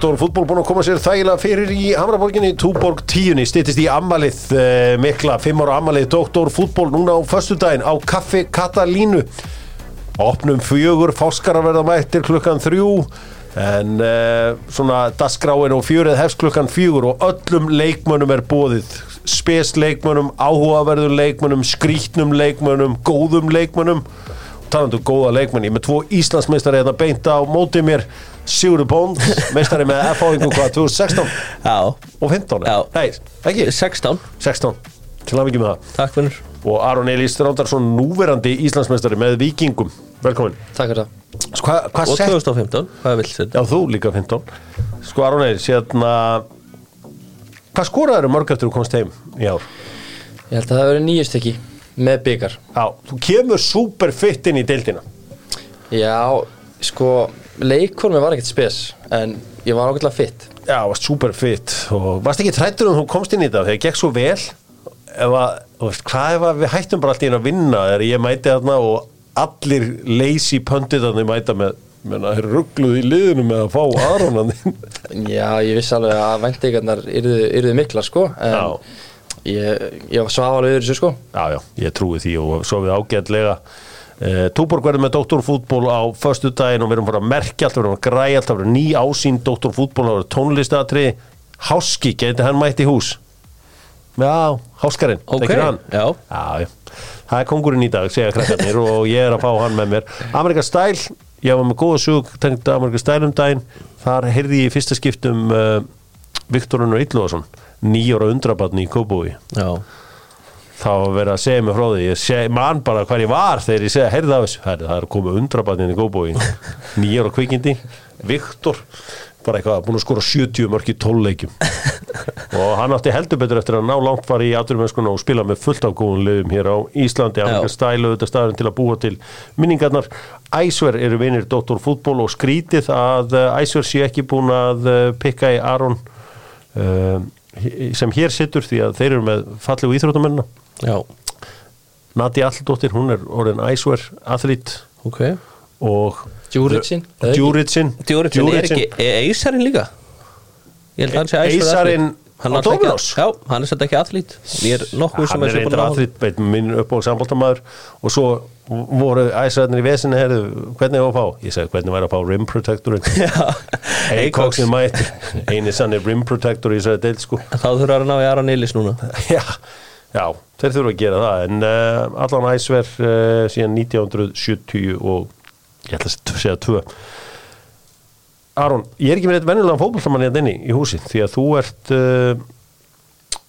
Doktor fútból búin að koma sér þægilega fyrir í Hamraborginni, Túborg 10 stýttist í ammalið, eh, mikla 5 ára ammalið Doktor fútból núna á föstudaginn á Kaffi Katalínu. Opnum fjögur, fáskara verða mættir klukkan þrjú en eh, svona dasgráin og fjörið hefst klukkan fjögur og öllum leikmönnum er bóðið spes leikmönnum, áhugaverður leikmönnum skrítnum leikmönnum, góðum leikmönnum talandu um góða leikmenn ég er með tvo Íslandsmeistari hérna beinta á mótið mér Sigurður Bónd, meistari með FH hvað, 2016 Já, og 15 Já. Nei, ekki, 16, 16 til að mikið með það. Takk finnur og Aron Elís Þrándarsson núverandi Íslandsmeistari með Víkingum. Velkomin. Takk fyrir það. Sko, hva Og sett 2015, hvað vilt þetta? Já, þú líka 15 Sko Aron Eiris, hérna Hvað skoraður mörg eftir þú komst heim í ár? Ég held að það hafi verið nýjust ekki með byggar. Já, þú kemur super fit inn í deildina Já, sko, leikformi var ekkert spes, en ég var ákveðlega fitt. Já, varst super fit og varst ekki trættur um þú komst inn í þetta þegar það gekk svo vel ef að, þú veist, hvað ef við hættum bara allt í einu að vinna þegar ég mæti þarna og allir lazy pöndið þannig mæta með menna, ruggluð í liðinu með að fá Aronan Já, ég vissi alveg að væntingarnar yrðu, yrðu miklar, sko, en Já. Ég, ég svaf alveg yfir þessu, sko. Já, já, ég trúi því og svo við ágætlega. Uh, Túborg verður með doktorfútból á föstu daginn og við erum bara að merkja allt, við erum að græja allt, það verður ný ásýn doktorfútból, það verður tónlistatri Háski, geti hann mætt í hús? Já, Háskarinn, Ok, þekkir hann? já. já, já, það er kongurinn í dag, segja krakkarnir og ég er að fá hann með mér. Amerika Stæl, ég var með góða sug tengt Amerika Stæl um daginn. Þar heyrði ég í fyrsta skiptum uh, Viktorunur Ylluvarsson nýjóra undrabatni í Kóbúi Já, þá verið að segja mig frá því ég seg, man bara hvar ég var þegar ég segja heyrði af þessu, það er komið undrabarnin í góðbóin nýjar á kvikindi. Viktor, bara eitthvað búin að skora 70 mörg í 12 leikjum. Og hann átti heldur betur eftir að ná langt fara í aturmennskuna og spila með fullt af góðum liðum hér á Íslandi, er stælu þetta staðurinn til að búa til minningarnar. Æsver eru vinir Dr. Fútból og skrítið að eh, Æsver sé ekki búin að eh, pikka í Aron uh, sem hér sittur því að þeir eru með fallegu íþróttamennina. Já, Nati Alldóttir, hún er orðin æsver athlít. Ok. Og? Djúritsin Djúritsin er ekki, er Eisarinn líka? Ég held að hann sé Eisarinn Eisarinn Hann er er svolítið ekki aðlít Ég er nokkuð sem hann er athlít beitt minn upp á samboltamaður og svo voru æsverðinir í vesinni herðu, hvernig var að fá? Ég segi hvernig væri að fá rim protectorinn Eikoks er mættur eini sann er rim protector í þessari deild sko. Þá þurfa að ná í Aron Eilis núna. Já, já, þeir þurfa að gera það. En uh, allan æsver uh, síðan 1970 og ég ætla að segja tvö Aron, ég er ekki með eitt venjulegan fótbolltamann hérna inni í húsi því að þú ert uh,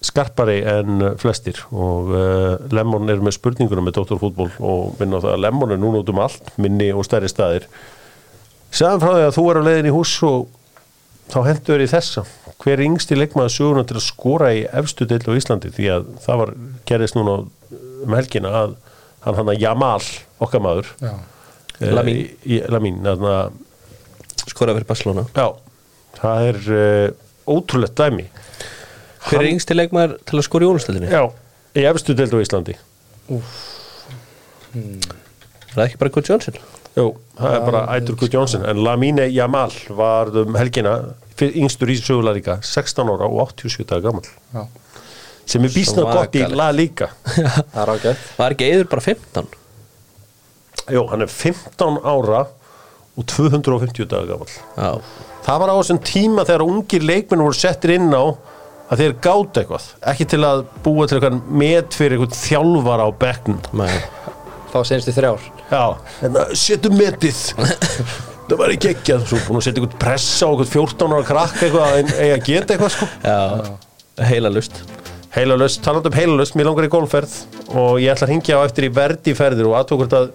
skarpari en flestir og uh, Lemon er með spurningunum með doktorfútból og minna á það að Lemon er núna út um allt minni og stærri staðir. Segðan frá því að þú er á leiðin í hús og þá hendur þér í þessa. Hver er yngsti leikmaður söguna til að skora í efstu deil á Íslandi? Því að það var gerðist núna um helgina að hann hann að Jamal okkar maður eh, Lamine. í, í, Lamine þarna, Skora fyrir Barcelona já, það er uh, ótrúlegt dæmi Hver er yngsti leikmaður til að skora í jólastöldinni? já, í efstu deil á Íslandi Er það ekki bara Good Johnson? Jú, það er bara Ætur Guð Jónsson en Lamine Jamal var um helgina yngstur í sögulega líka 16 ára og 87 daga gammal Já. sem er býstna gott í. La Liga Það er ágætt. Var ekki Eður bara 15? Jú, hann er 15 ára og 250 daga gammal Já, það var á þessum tíma þegar ungir leikmenn voru settir inn á að þeir gáta eitthvað. Ekki til að búa til eitthvað met fyrir eitthvað þjálfara á bekknum. Nei. Fá senstu þrjár. Já, hérna, setjum metið. Það var ekki ekki að setja eitthvað pressa á eitthvað 14 ára krakk eitthvað að eiga að geta eitthvað sko. Já, heila lust heilalöst, talandi um heilalöst, mér langar í golfferð og ég ætla að hringja á eftir í verdi ferðir og aðtókvort að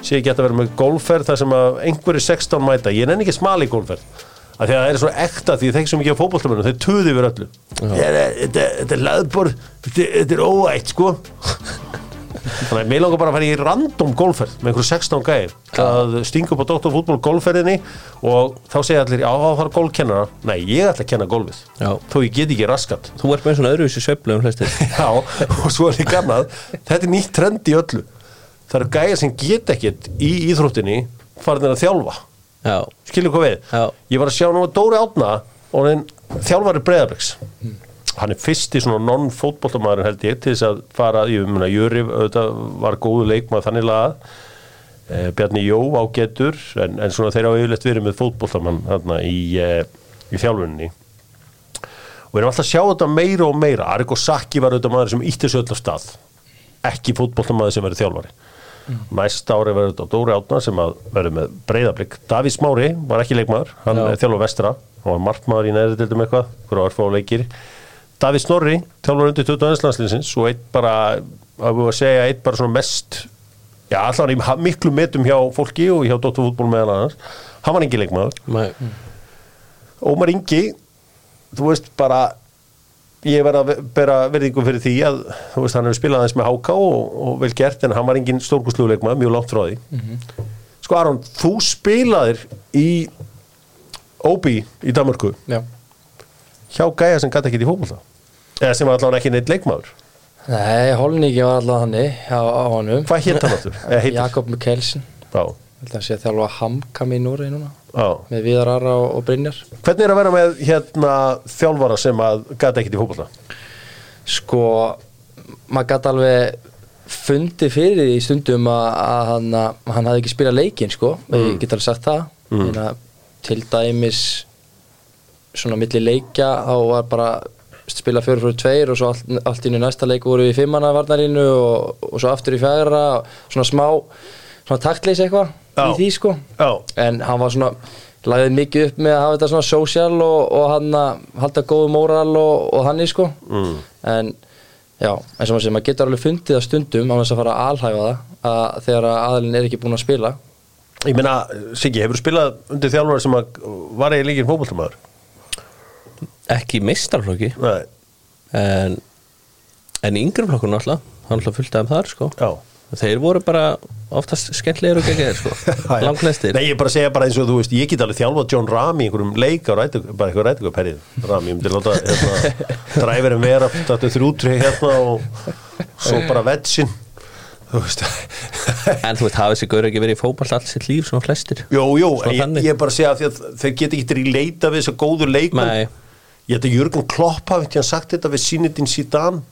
sé ekki hægt að vera með golfferð þar sem að einhverju 16 mæta, ég nenni ekki smali golfferð. Af því að það er svo ekta því þeir sem ekki á fótbolltamönnum, þeir tuði yfir öllu. Þetta þetta er laðbor þetta þetta er óætt sko. Þannig að mér langar bara að fara í random golfferð með einhverju 16 gæði að stinga upp á Dr. Fútból golfferðinni og þá segja allir, já það er golfkennara. Nei, ég ætla að kenna golfið. Já. þó ég get ekki raskat. Þú ert með svona öðruvísi sveiflu um flestir. Já, og svo er líka annað. Þetta er nýtt trend í öllu Það eru gæjar sem get ekkert í íþróttinni farin að þjálfa. Já, Skilur hvað við? Já. Ég var að sjá nú að Dóri Átna orðin þjálfari Breiðabriks hann er fyrsti svona non-fótboltamaður held ég til þess að fara, ég meina Jöri auðvitað var góðu leikmað þannig lagað. Eh, Bjarni Jó ágetur en, en svona þeir á yfirleitt verið með fótboltamann þarna í, eh, í þjálfuninni. Og við erum alltaf að sjá þetta meira og meira. Arrigo Sacchi var auðvitað maður sem ítti þessu öll af stað. Ekki fótboltamaður sem verið þjálfari næst ári verður þetta Dóri Átna sem verður með breyðablík Davís Smári var ekki leikmaður, hann Já. er þjálfur vestra hann var markmaður í neðri dildum eitthvað hverju orðfá leikir Davís Snorri, þjálfur undir 20. landsliðsins og eitt bara, að við að segja eitt bara svona mest já, allan í miklu metum hjá fólki og hjá Dóttur fútból meðan annars hann var ekki leikmaður Nei. Ómar Ingi þú veist bara ég verð að bera verðingu fyrir því að þú veist hann hefur spilað aðeins með háká og, og vel gert en hann var engin stórkustluleikma mjög langt frá því. Sko Aron, þú spilaðir í Obi í Danmarku Já. hjá gæja sem gæti ekki í fótbolta. Eða sem var allavega ekki neitt leikmaður. Nei, Holningi var alltaf hannig á, á honum. Hvað hétt hann áttur? Jakob Mikkelsen. Já, Held að sé að þjálfa Hamkam í Núri núna já. með Viðar Ara og, og Brynjar Hvernig er að vera með hérna þjálfara sem að gæti ekki í fótbolta? Sko, maður gæti alveg fundið fyrir því stundum að, að hann, að hann hafði ekki spilað leikinn sko, ég get alveg sagt það mm. til dæmis svona milli leikja þá var bara spila fjóru fyrir tveir og svo allt, allt inn í næsta leik voru við í fimmana varnarinu og, og svo aftur í fjagra svona smá, svona taktleys eitthvað. Í því sko. Já, en hann var svona lagðið mikið upp með að hafa þetta svona social og, og hann að halda góðu móral og, og hann í sko. Mm. en já, eins og maður segir, maður getur alveg fundið að stundum á þess að fara að alhæfa það að þegar að aðalinn er ekki búinn að spila. Ég meina, Siggi, hefur spilað undir þjálfara sem að var eða líkir fótboltamæður? ekki mistarflokki Nei, en, en yngri flokkur náttúrulega hann náttúrulega fullt af þar sko. Já. Þeir voru bara oftast skemmtlegir og geggjær sko. Langflestir. Nei, ég bara að segja bara eins og þú veist, ég get alveg þjálfað John Ram í einhverjum leik á rætu, bara eitthvað rætugaperið Ram, ég myndi láta hérna, dræverinn vera þetta þrjútri hérna og svo bara vetsin þú veist. En þú veist, hafið sér gaur ekki verið í fótball allt sitt líf svona flestir? Jú, jú, ég, ég bara að segja að þeir get ekki til í leita við þess að góður leikmann Nei. Ég held að Jörgen Klopp hafi ekki sagt þetta við Sinidin Zidane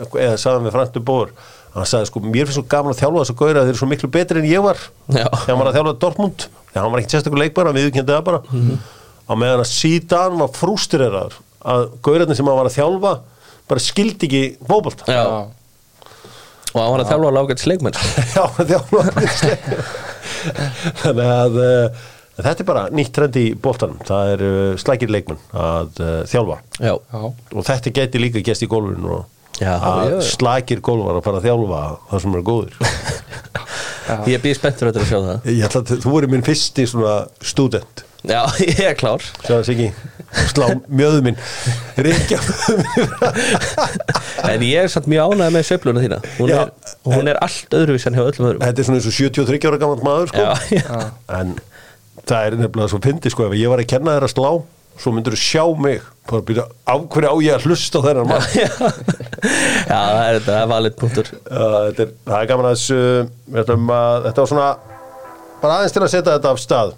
eða sagði hann við Frank de Boer hann sagði sko, mér finnst svo gaman að þjálfa þess að gauðra þeir eru svo miklu betri en ég var. Já. þegar hann var að þjálfa Dortmund. Þegar hann var ekki sérstakur leikbar, hann viðurkendi það bara. Á meðan að Zidane var frústrirraður að gauðrarnir sem hann var að þjálfa bara skildi ekki fótbolta. Já. og hann var að þjálfa á lágætis leikmenn sko. Já, þjálfa Þannig að uh, þetta er bara nýtt trend í boltanum. Það er uh, slækir leikmenn að uh, þjálfa. Já, Já, og þetta geti líka gæst í gólfinu og Já, að já. slækir gólfar að fara að þjálfa það sem er góður ég býð spenntur þetta að sjá það. Ég ætla þú voru minn fyrsti svona student já, ég er klár. Sjáðu slá mjöðu minn. Reykja mjöðu minn en ég er samt mjög ánægð með sveifluna þína. Hún Já. er, hún er allt öðruvís en hjá öllum öðrum. Þetta er svona eins og 73 ára gammal maður sko. já, já. en það er nefnilega svo fyndi sko ef ég var að kenna þér að slá svo myndur þú sjá mig. Bara að byrja af hverju á ég að hlusta á þennan mann? Já, það er þetta, það er valið punktur. Þetta er, það er gaman að þessu að, þetta var svona bara aðeins til að setja þetta af stað.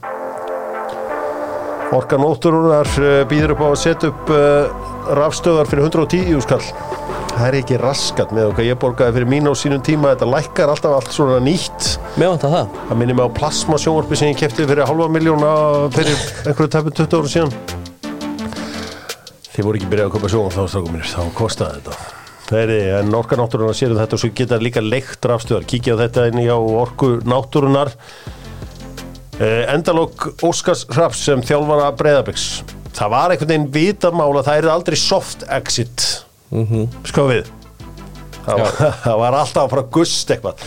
Orkan Ótturunar býður upp á að setja upp uh, rafstöðar fyrir 110 skall. Það er ekki raskat með okkar. Ég borgaði fyrir mín á sínum tíma þetta lækkar alltaf allt svona nýtt. Það. Það minnir mig á plasma sjónvarpi sem ég kefti fyrir halva miljóna fyrir einhverju tæpu 20 ára síðan þið voru ekki byrjað að köpa sjónvarp þá strákum mér, þá kostaði þetta. Þeirri, en orka náttúrunar sér þetta og svo geta líka leikt rafstöðar, kíkja á þetta inn í á orku náttúrunar uh, Endalók Óskars Raps sem þjálfara breyðabiks það var einhvern veginn vitamála það er aldrei soft exit. Mm -hmm. sko við. Það var, það var alltaf að fara að gust eitthvað.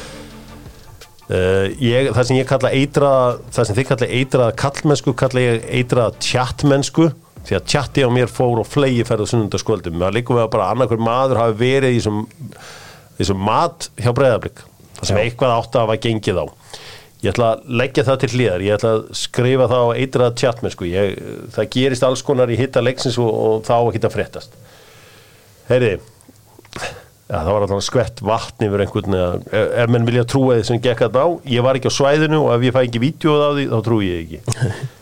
Uh, ég, það sem ég kalla eitra það sem þið kalla eitraða kallmennsku kalla ég eitraða tjattmennsku því að tjatti á mér fór og flegi ferð á sunnundaskvöldum, það líka við að bara annarkur maður hafi verið í þessum mat hjá breyðablík það sem eitthvað átt að hafa gengið á. Ég ætla að leggja það til hlýðar ég ætla að skrifa það á eitraða tjattmennsku ég, það gerist alls konar í hitta leiksins og, og þá ekki að fréttast. Heyri Já, það var alltaf skvett vatn yfir einhvern ef menn vilja trúa því sem gekk þetta á. Ég var ekki á svæðinu og ef ég fæ ekki vídjóð á því þá trúi ég ekki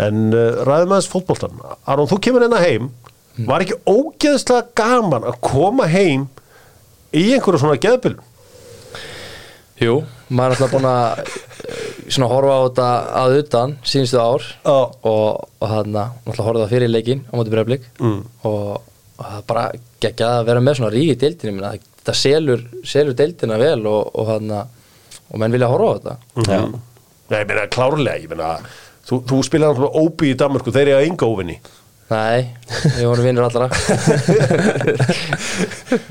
en uh, ræðum aðeins fótboltan Aron, þú kemur hérna heim var ekki ógeðslega gaman að koma heim í einhverju svona geðbylum Jú, maður er alltaf búin að eh, svona horfa á þetta að utan síðustu ár Já. og, og hann alltaf horfa það fyrir leikinn á móti breyflik mm. og, og það er bara geggjað að vera með svona ríki deildin minna. það selur, selur deildina vel og, og hann og menn vilja horfa á þetta Já. Nei, ég meina klárlega, ég meina þú, þú spilar náttúrulega óbí í Danmarku þeir eru að enga óvinni. Nei, við vorum vinnur allra.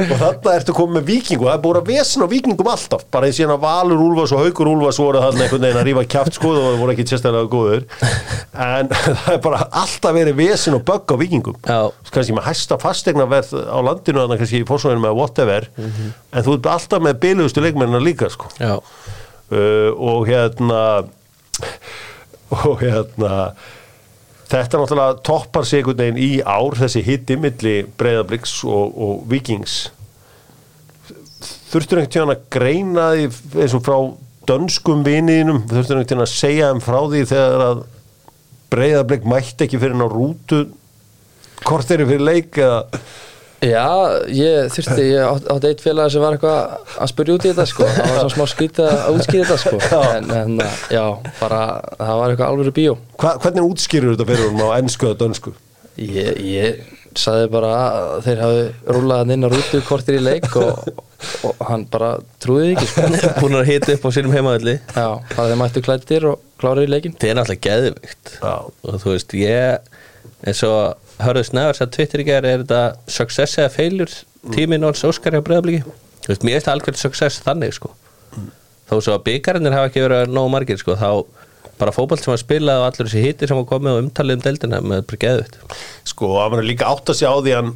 Og þarna ertu komið með vikingu það er búin að vesna vikingum alltaf. Bara í síðan að Valur Úlfas og Haukur Úlfas voru þarna einhvern veginn að rífa kjátt sko og það voru ekki sérstaklega góður en það er bara alltaf verið vesin og bögg á vikingum Já. kannski með hæsta fastegnaverð á landinu þannig kannski í fórsvöðinu með whatever. En þú ert alltaf með bylugustu leikmennina líka sko. Já, uh, og hérna og hérna þetta náttúrulega toppar sig einhvern veginn í ár þessi hitti milli breyðabliks og, og vikings þurftur einhvern tíðan að greina því eins og frá dönskum viniðinum? Þurftur einhvern tíðan að segja þeim frá því þegar að breyðablik mætti ekki fyrir ná rútu hvort er fyrir leik eða Já, ég þurfti, ég átt, átti eitt félag sem var eitthvað að spyrja út í þetta sko. Það var svona smá skrítið að útskýra þetta sko. En, en já, bara það var eitthvað alvöru bíó. Hva, hvernig útskýrur þetta fyrir hún á ennsku eða dönsku? Ég, ég saði bara að þeir hafi rúlað hann inn á rútu kortir í leik og, og hann bara trúði ekki sko. búin að hita upp á sínum heimaðalli Já, bara þeir mættu klættir og klára í leikin Það er náttúrulega geðvikt. Já. og þú veist, ég eins og hörðu snæðars að Twitter í gerð er þetta success eða failure? Tíminn og Óskar hjá breyðabliki þú veist, mér er þetta algjörð success þannig sko. Þó svo að byggarinnir hafa ekki verið nógu margir sko, þá bara fótboll sem að spila og allur þessi hiti sem að komið og umtalið um deildina með bara geðvikt sko, að maður líka átt að sjá því hann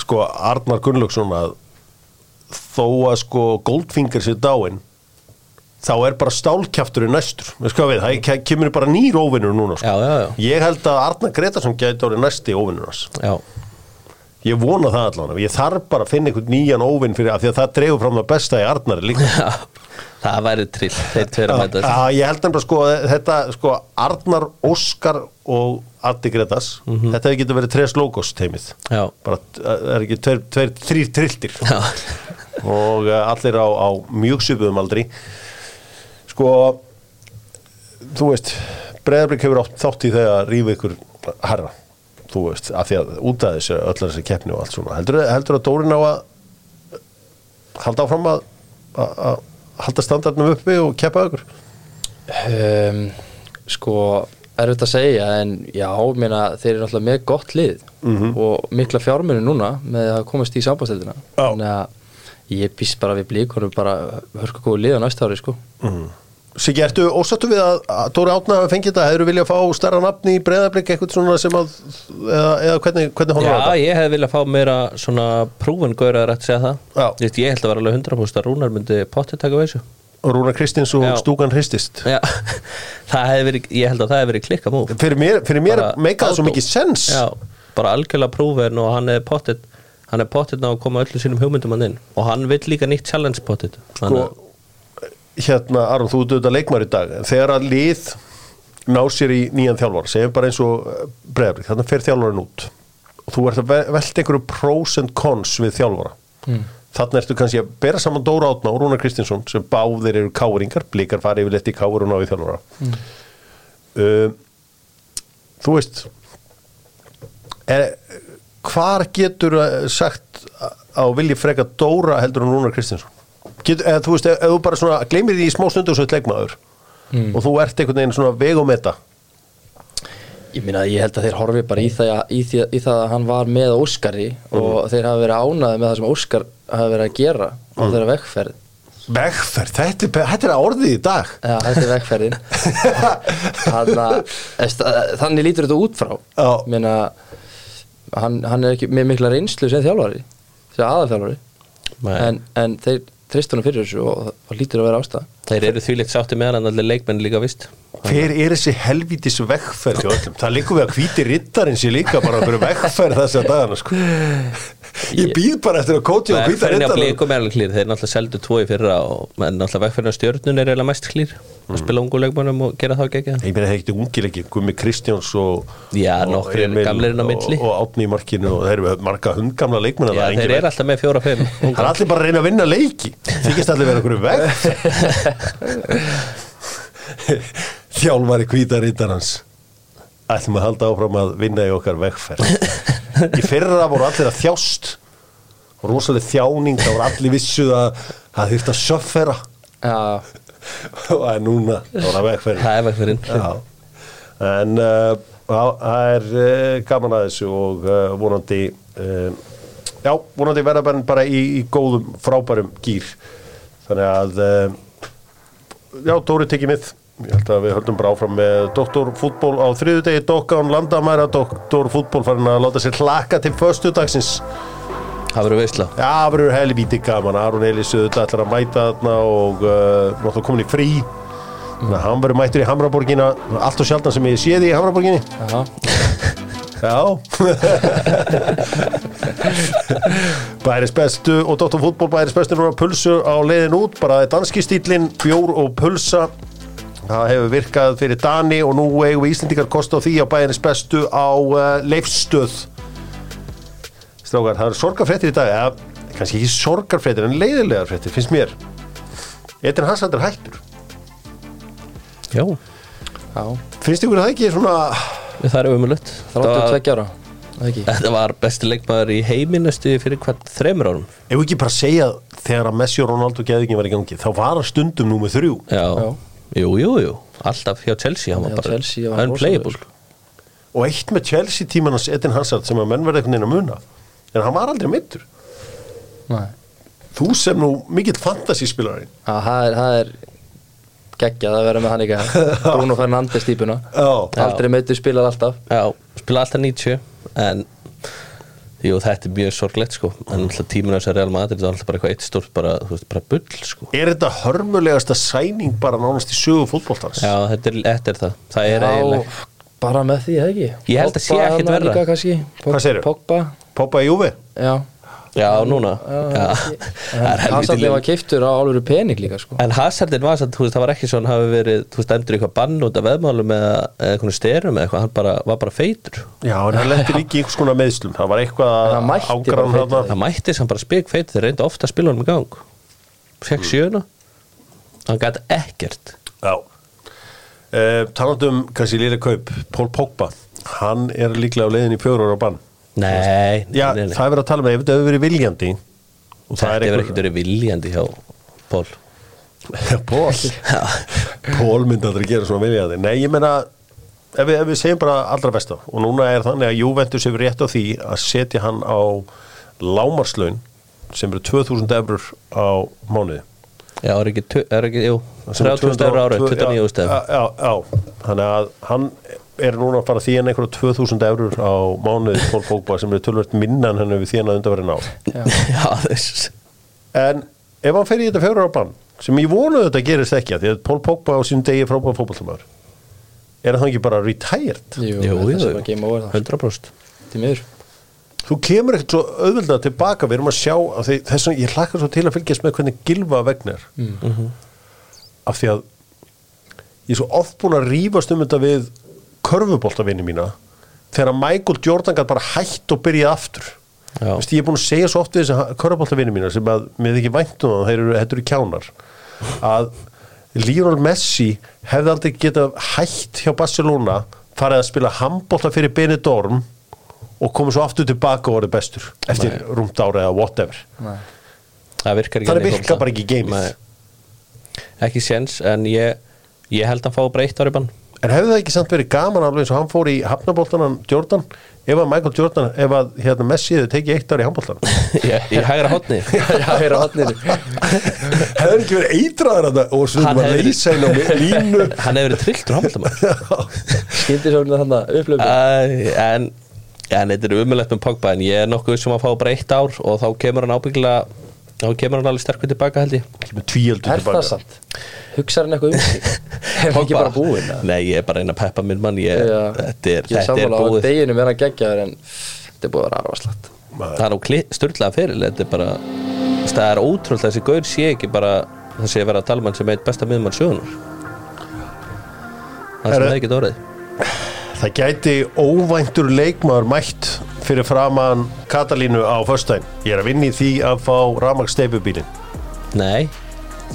sko, Arnar Gunnlaugsson að þó að sko Goldfinger sér dáinn þá er bara stálkjafturinn næstur. Við það ke- kemur bara nýr óvinnur núna sko. Já, já, já. ég held að Arnar Gretarsson gæti orðið næsti óvinnur ég vona það allan, ég þarf bara að finna einhvern nýjan óvinn fyrir, af því að það dregur fram það besta í Arnari líka. Já það væri trill, ég held nefnilega sko þetta sko Arnar, Óskar og Addi Gretas, þetta hefði getur verið tres logos teimið, bara það er ekki tveir, tveir, þrýr trilltir. Og uh, allir á, á mjög svipuðum aldri sko þú veist Breiðarblik hefur átt þátt í þegar rífa ykkur herra, þú veist, af því að út af þessu öllar þessi keppni og allt svona. Heldur, heldur að Dórin á að halda áfram að, að, að halda standardnum uppi og keppa ykkur? Um, Sko, erfitt að segja en já, meina, þeir eru alltaf með gott lið og mikla fjármunni núna með að komast í sambandstildina Já. þannig að ég býst bara við blíkurum bara hörku góðu lið á næsta ári sko Siggi, ertu ósattu við að, að Dóri Átna hafi fengið þetta, hefur viljað fá stærra nafni í Breiðarblik eitthvað svona sem að eða, eða hvernig, hvernig horfum já þetta? ég hefði viljað fá meira svona prúfin gaur að rætt segja það. Já. Þú veist, Ég held að vera alveg 100% að Rúnar myndi pottið taka við þessu. Rúna Kristins og Já. Stúkan Hristist. Já, það hefði verið, ég held að það hefði verið klikka múf fyrir mér, fyrir mér Bara meika það svo mikið sens. Já, bara algjörlega prúfin og hann er pottit hann er pottit ná að koma öllu sínum hugmyndum hann inn. Og hann vill líka nýtt challenge pottit sko, hérna Aron, þú ert auðvitað leikmar í dag. Þegar að lið ná sér í nýjan þjálfara, segjum bara eins og bregðarblik, þannig fer þjálfarin út. Og þú ert að ve- velta einhverju pros and cons við þjálfara. Mm. þannig ertu kannski að bera saman Dóra Átna og Rúnar Kristinsson sem báðir eru káringar, blikar fari yfir lett í káur og ná í þjálfara. Mm. þú veist er, hvar getur sagt á vilji freka Dóra heldur en Rúnar Kristinsson Get, eða, þú veist, ef, þú bara svona gleymir því í smá stundu og svo eitt leikmaður. Og þú ert einhvern veginn svona vegumeta Ég meina, ég held að þeir horfi bara í það, í, því, í það að hann var með Óskari og þeir hafa verið ánaði með það sem Óskar hafa verið að gera á þeirra vegferð. Vegferð, þetta, er- þetta er að orðið í dag. Já, þetta er vegferðin. Þannig að- þannig lítur þetta út frá. Já. Meina, hann, hann er ekki með mikla reynslu sem þjálfari sem aðalþjálfari. Nei. en, en þeir tristunum fyrir þessu og það lítur að vera ástæða. Þeir eru því líkt sátti meðan en allir leikmenn líka vist hver er þessi helvítis vegferð það líkur við að hvíti rittarinn sé líka bara okkur vegferð þess að dagana sko. ég býð bara eftir að kóti á hvíta rittarinn blikum er náttúrulega seldu tvo í fyrra og menn náttúrulega vegferðin á stjörnun er eiginlega mest klýr að spila ungu leikmannum og gera þá gegja Ég meina það er ekkert ungilegi, Gummi Kristjáns og Já, og og, og Átni í markinu og þeir eru marga hundgamla leikmenn Já, þeir eru alltaf með fjóra-fimm Það er allir bara að reyna að vinna leiki. Þykist allir vera okkur veg Þjálfari hvítarittarans Ætlum að halda áfram að vinna í okkar vegferð. Í fyrra voru allir að þjást. Rosalega þjáning það voru allir vissuð að það þyrfti að sjöffera Já, og það er núna það er vegferðin. Já, en uh, það er uh, gaman að þessu og uh, vonandi uh, já, vonandi verða bara, í, í góðum, frábærum gýr þannig að uh, já, Dóri tekið mið. Ég held að við höldum bara áfram með doktorfútból á þriðudegi, Dokkan Landamæra doktorfútból farin að láta sér hlaka til föstudagsins Það verður veistla Já, það verður helvíti gaman. Aron Elís auðvitað ætlar að mæta þarna og uh, náttúrulega komin í frí. Þannig að hann verður mættur í Hamraborgina allt og sjaldan sem ég sé því í Hamraborginni. Já, Já. Bæris bestu og Dóttar fútból Bæris bestu núna pulsu á leiðin út. Bara það er danski stílinn, bjór og pulsa. Það hefur virkað fyrir Dani og nú eigum við Íslendingar kost á því á Bæris bestu á uh, leifstöð Strákar, það eru sorgarfréttir í dag eða kannski ekki sorgarfréttir en leiðilegar fréttir, finnst mér. Edin Hazard er hættur. Já, já. Finnst ykkur það ekki svona það er umulött Þráttu tveggja ára, það ekki? Þetta var besti leikmaður í heiminustu fyrir hvað þreymur árum. Ef við ekki bara segja þegar að Messi og Ronaldo geðingin var í gangi þá var hann stundum nú með þrjú. Já, Já. jú, jú, jú. Alltaf hjá Chelsea, hann var Hjá bara Chelsea var unplayable. og eitt með Chelsea tíman hans Edin Hazard sem að menn verða einhvern veginn að muna en hann var aldrei meittur Nei. Þú sem nú mikill fantasyspilarinn Já, það er, það er geggjað að vera með hann ekki Bruno Fernandes típuna. Já. Aldrei meittu spilar alltaf. Já, spila alltaf 90 en jú, þetta er mjög sorglegt sko. En alltaf tíminu þess að Real Madrid það er alltaf bara eitthvað eitt stórt bara, þú veist, bara bull sko. Er þetta hörmulegasta sæning bara nánast í sögu fótboltans? Já, þetta er, þetta er það. Það er eiginlega bara með því, eða ekki? Ég held að sé Pogba verra. líka, kannski. Pog- Hvað segirðu? Pogba, Poppa í Júfi já. Já, núna. Já, það er helviti Hazard var keiftur á álveru pening líka sko. En Hazardin var samt, þú veist, það var ekki svo hann hafi verið, þú veist, í eitthvað bann út af veðmálum eða eða eitthvað styrum eða eitthvað, hann bara, var bara feitur. Já, en hann lendi líka í einhvers konar meðslum það var eitthvað Hann ágrann Það mætti sem bara spik feitur, þeir reyndu ofta að spila hann í gang. Fekk sjöuna Hann gæti ekkert. Já. Uh, talandi um kannski lýra kaup Pól Pogba hann er líklega á leiðin í fjóru ára bann Nei, já, nei, nei. það er verið að tala með ef þetta hefur verið viljandi og Þetta hefur ekkert verið viljandi hjá Pól Pól Pól myndi aldrei gera svona viljandi. Nei, ég meina ef við, ef við segjum bara allra besta og núna er þannig að Juventus hefur rétt á því að setja hann á lámarslaun sem eru 2000 eurur á mánuði. Já, er ekki, tu- er ekki, jú Sem er 30.000 eurur árið, 2000 29 stef já, já, já, þannig að hann er núna að fara að þýna einhverja 2000 eurur á mánuði Pól Pogba sem er tölvöld minna en hann hefur þýnað undanverðin á Já, þess. En ef hann fer í þetta fjórar á bann sem ég vonu þetta gerist ekki af því að Pól Pogba á sínum degi frábæða fótballtamæður er það ekki bara retired? Jú, Jú, jú, sem að game over það 100% Því miður. Þú kemur ekkert svo auðvöldað tilbaka við erum að sjá að því, þess að ég hlakkar svo til að fylgjast með hvernig gilva vegnar mm. af því að ég er svo oft búin að rífast um þetta við körfuboltavinni mína þegar Michael Jordan gæti bara hætt og byrjað aftur Já. Vist, ég er búin að segja svo oft við þess að körfuboltavinni mína sem að mér þykir vænt um það þeir eru, kjánar að Lionel Messi hefði aldrei getað hætt hjá Barcelona farið að spila handbolta fyrir Benidorm og komið svo aftur tilbaka og orðið bestur eftir rúmt ára eða whatever Nei. Það virkar ekki Það virkar bara ekki í geimið. Nei. Ekki séns, en ég ég held að hann fá breytt ári bann En hefði það ekki samt verið gaman alveg eins og hann fór í hafnaboltanan Jordan? Ef að Michael Jordan, ef að hérna, Messi hefði tekið eitt ár í handboltan Ég í hægra hotni Já, hér á hotninu hefði ekki verið eitraður að það og svo Hann var hefði- inn á línu. Hann hefur verið trilltur handbóltamæður Skindi svo þannig að upplöfum En en þetta er umulegt með Pogba en ég er nokkuð sem að fá breytt ár og þá kemur hann ábyggilega þá kemur hann alveg sterkur tilbaka held ég. Með tvíöldu Er það? Hugsar hann eitthvað um sig? Er hann ekki bara búinn? eða? Nei, ég er bara einn að peppa minn mann ég, Já. Þetta er, Ég þetta er sammála á búið deginum er hann geggjaður en þetta er búið að vera arvaslagt Það er á styrlaða fyrir Þetta er bara það er ótrúlega þessi gaur sé ekki bara það sé að vera að tala um sem eitt besta miðmann sögunar það sem Herra- það ekki orðið Það gæti óvæntur leikmaður mætt fyrir framann Katalínu á föstudaginn. Ég er að vinna í því að fá rafmagsteipubílinn. Nei, það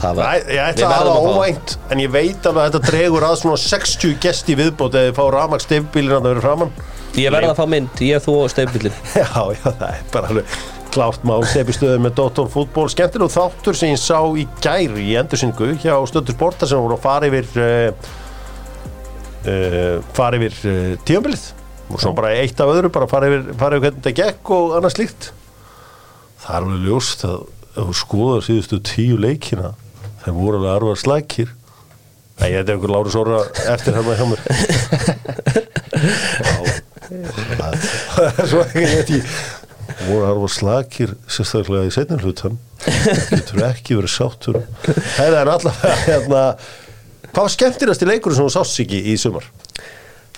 var Ég, ég ætla að hafa óvænt, en ég veit alveg að þetta dregur að svona 60 gesti viðbót eða fá rafmagsteipubílinn að það verið framann. Ég verða að fá mynd, ég, þú og steifbillin Já, já, það er bara alveg klárt mál steipistöðu með Dóttor fútból. Skemmtilegu þáttur sem ég sá í gæri í endursingu hjá Stöttur Sporta sem voru að fara yfir uh, uh, fara yfir uh, tíðanbilið og svo bara eitt af öðru bara fara yfir, fara yfir hvernig þetta gekk og annað slíkt. Það er alveg ljóst að þú skoðar síðustu tíu leikina þeir voru alveg arvar slækir Nei, þetta er einhver Lárus Orra eftir hérna hjá mér. Það er svo ekki voru arvar slakir sérstaklega í setnum hlutan getur ekki verið sáttur. Það er allavega hérna Hvað var skemmtilegast í leikur sem þú sást sig í sumar?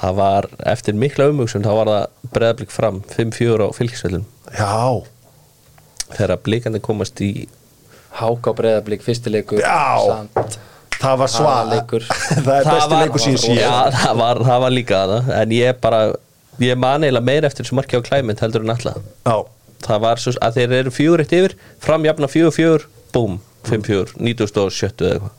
Það var eftir mikla umhugsun þá var það breðablík fram 5-4 á fylgisvellum Já, þegar blíkandi komast í Háka breyðablík, fyrstileikur Já. Samt það var Aðalleikur. Það er besti var- leikur sín síðan Já, það var, það var líka það. En ég bara, ég man eiginlega meira eftir þessu marki á klæmynd heldur en alla Já, það var svo, að þeir eru fjögur eitt yfir framjafna fjögur fjögur, búm 5-4, 97 eða eitthvað.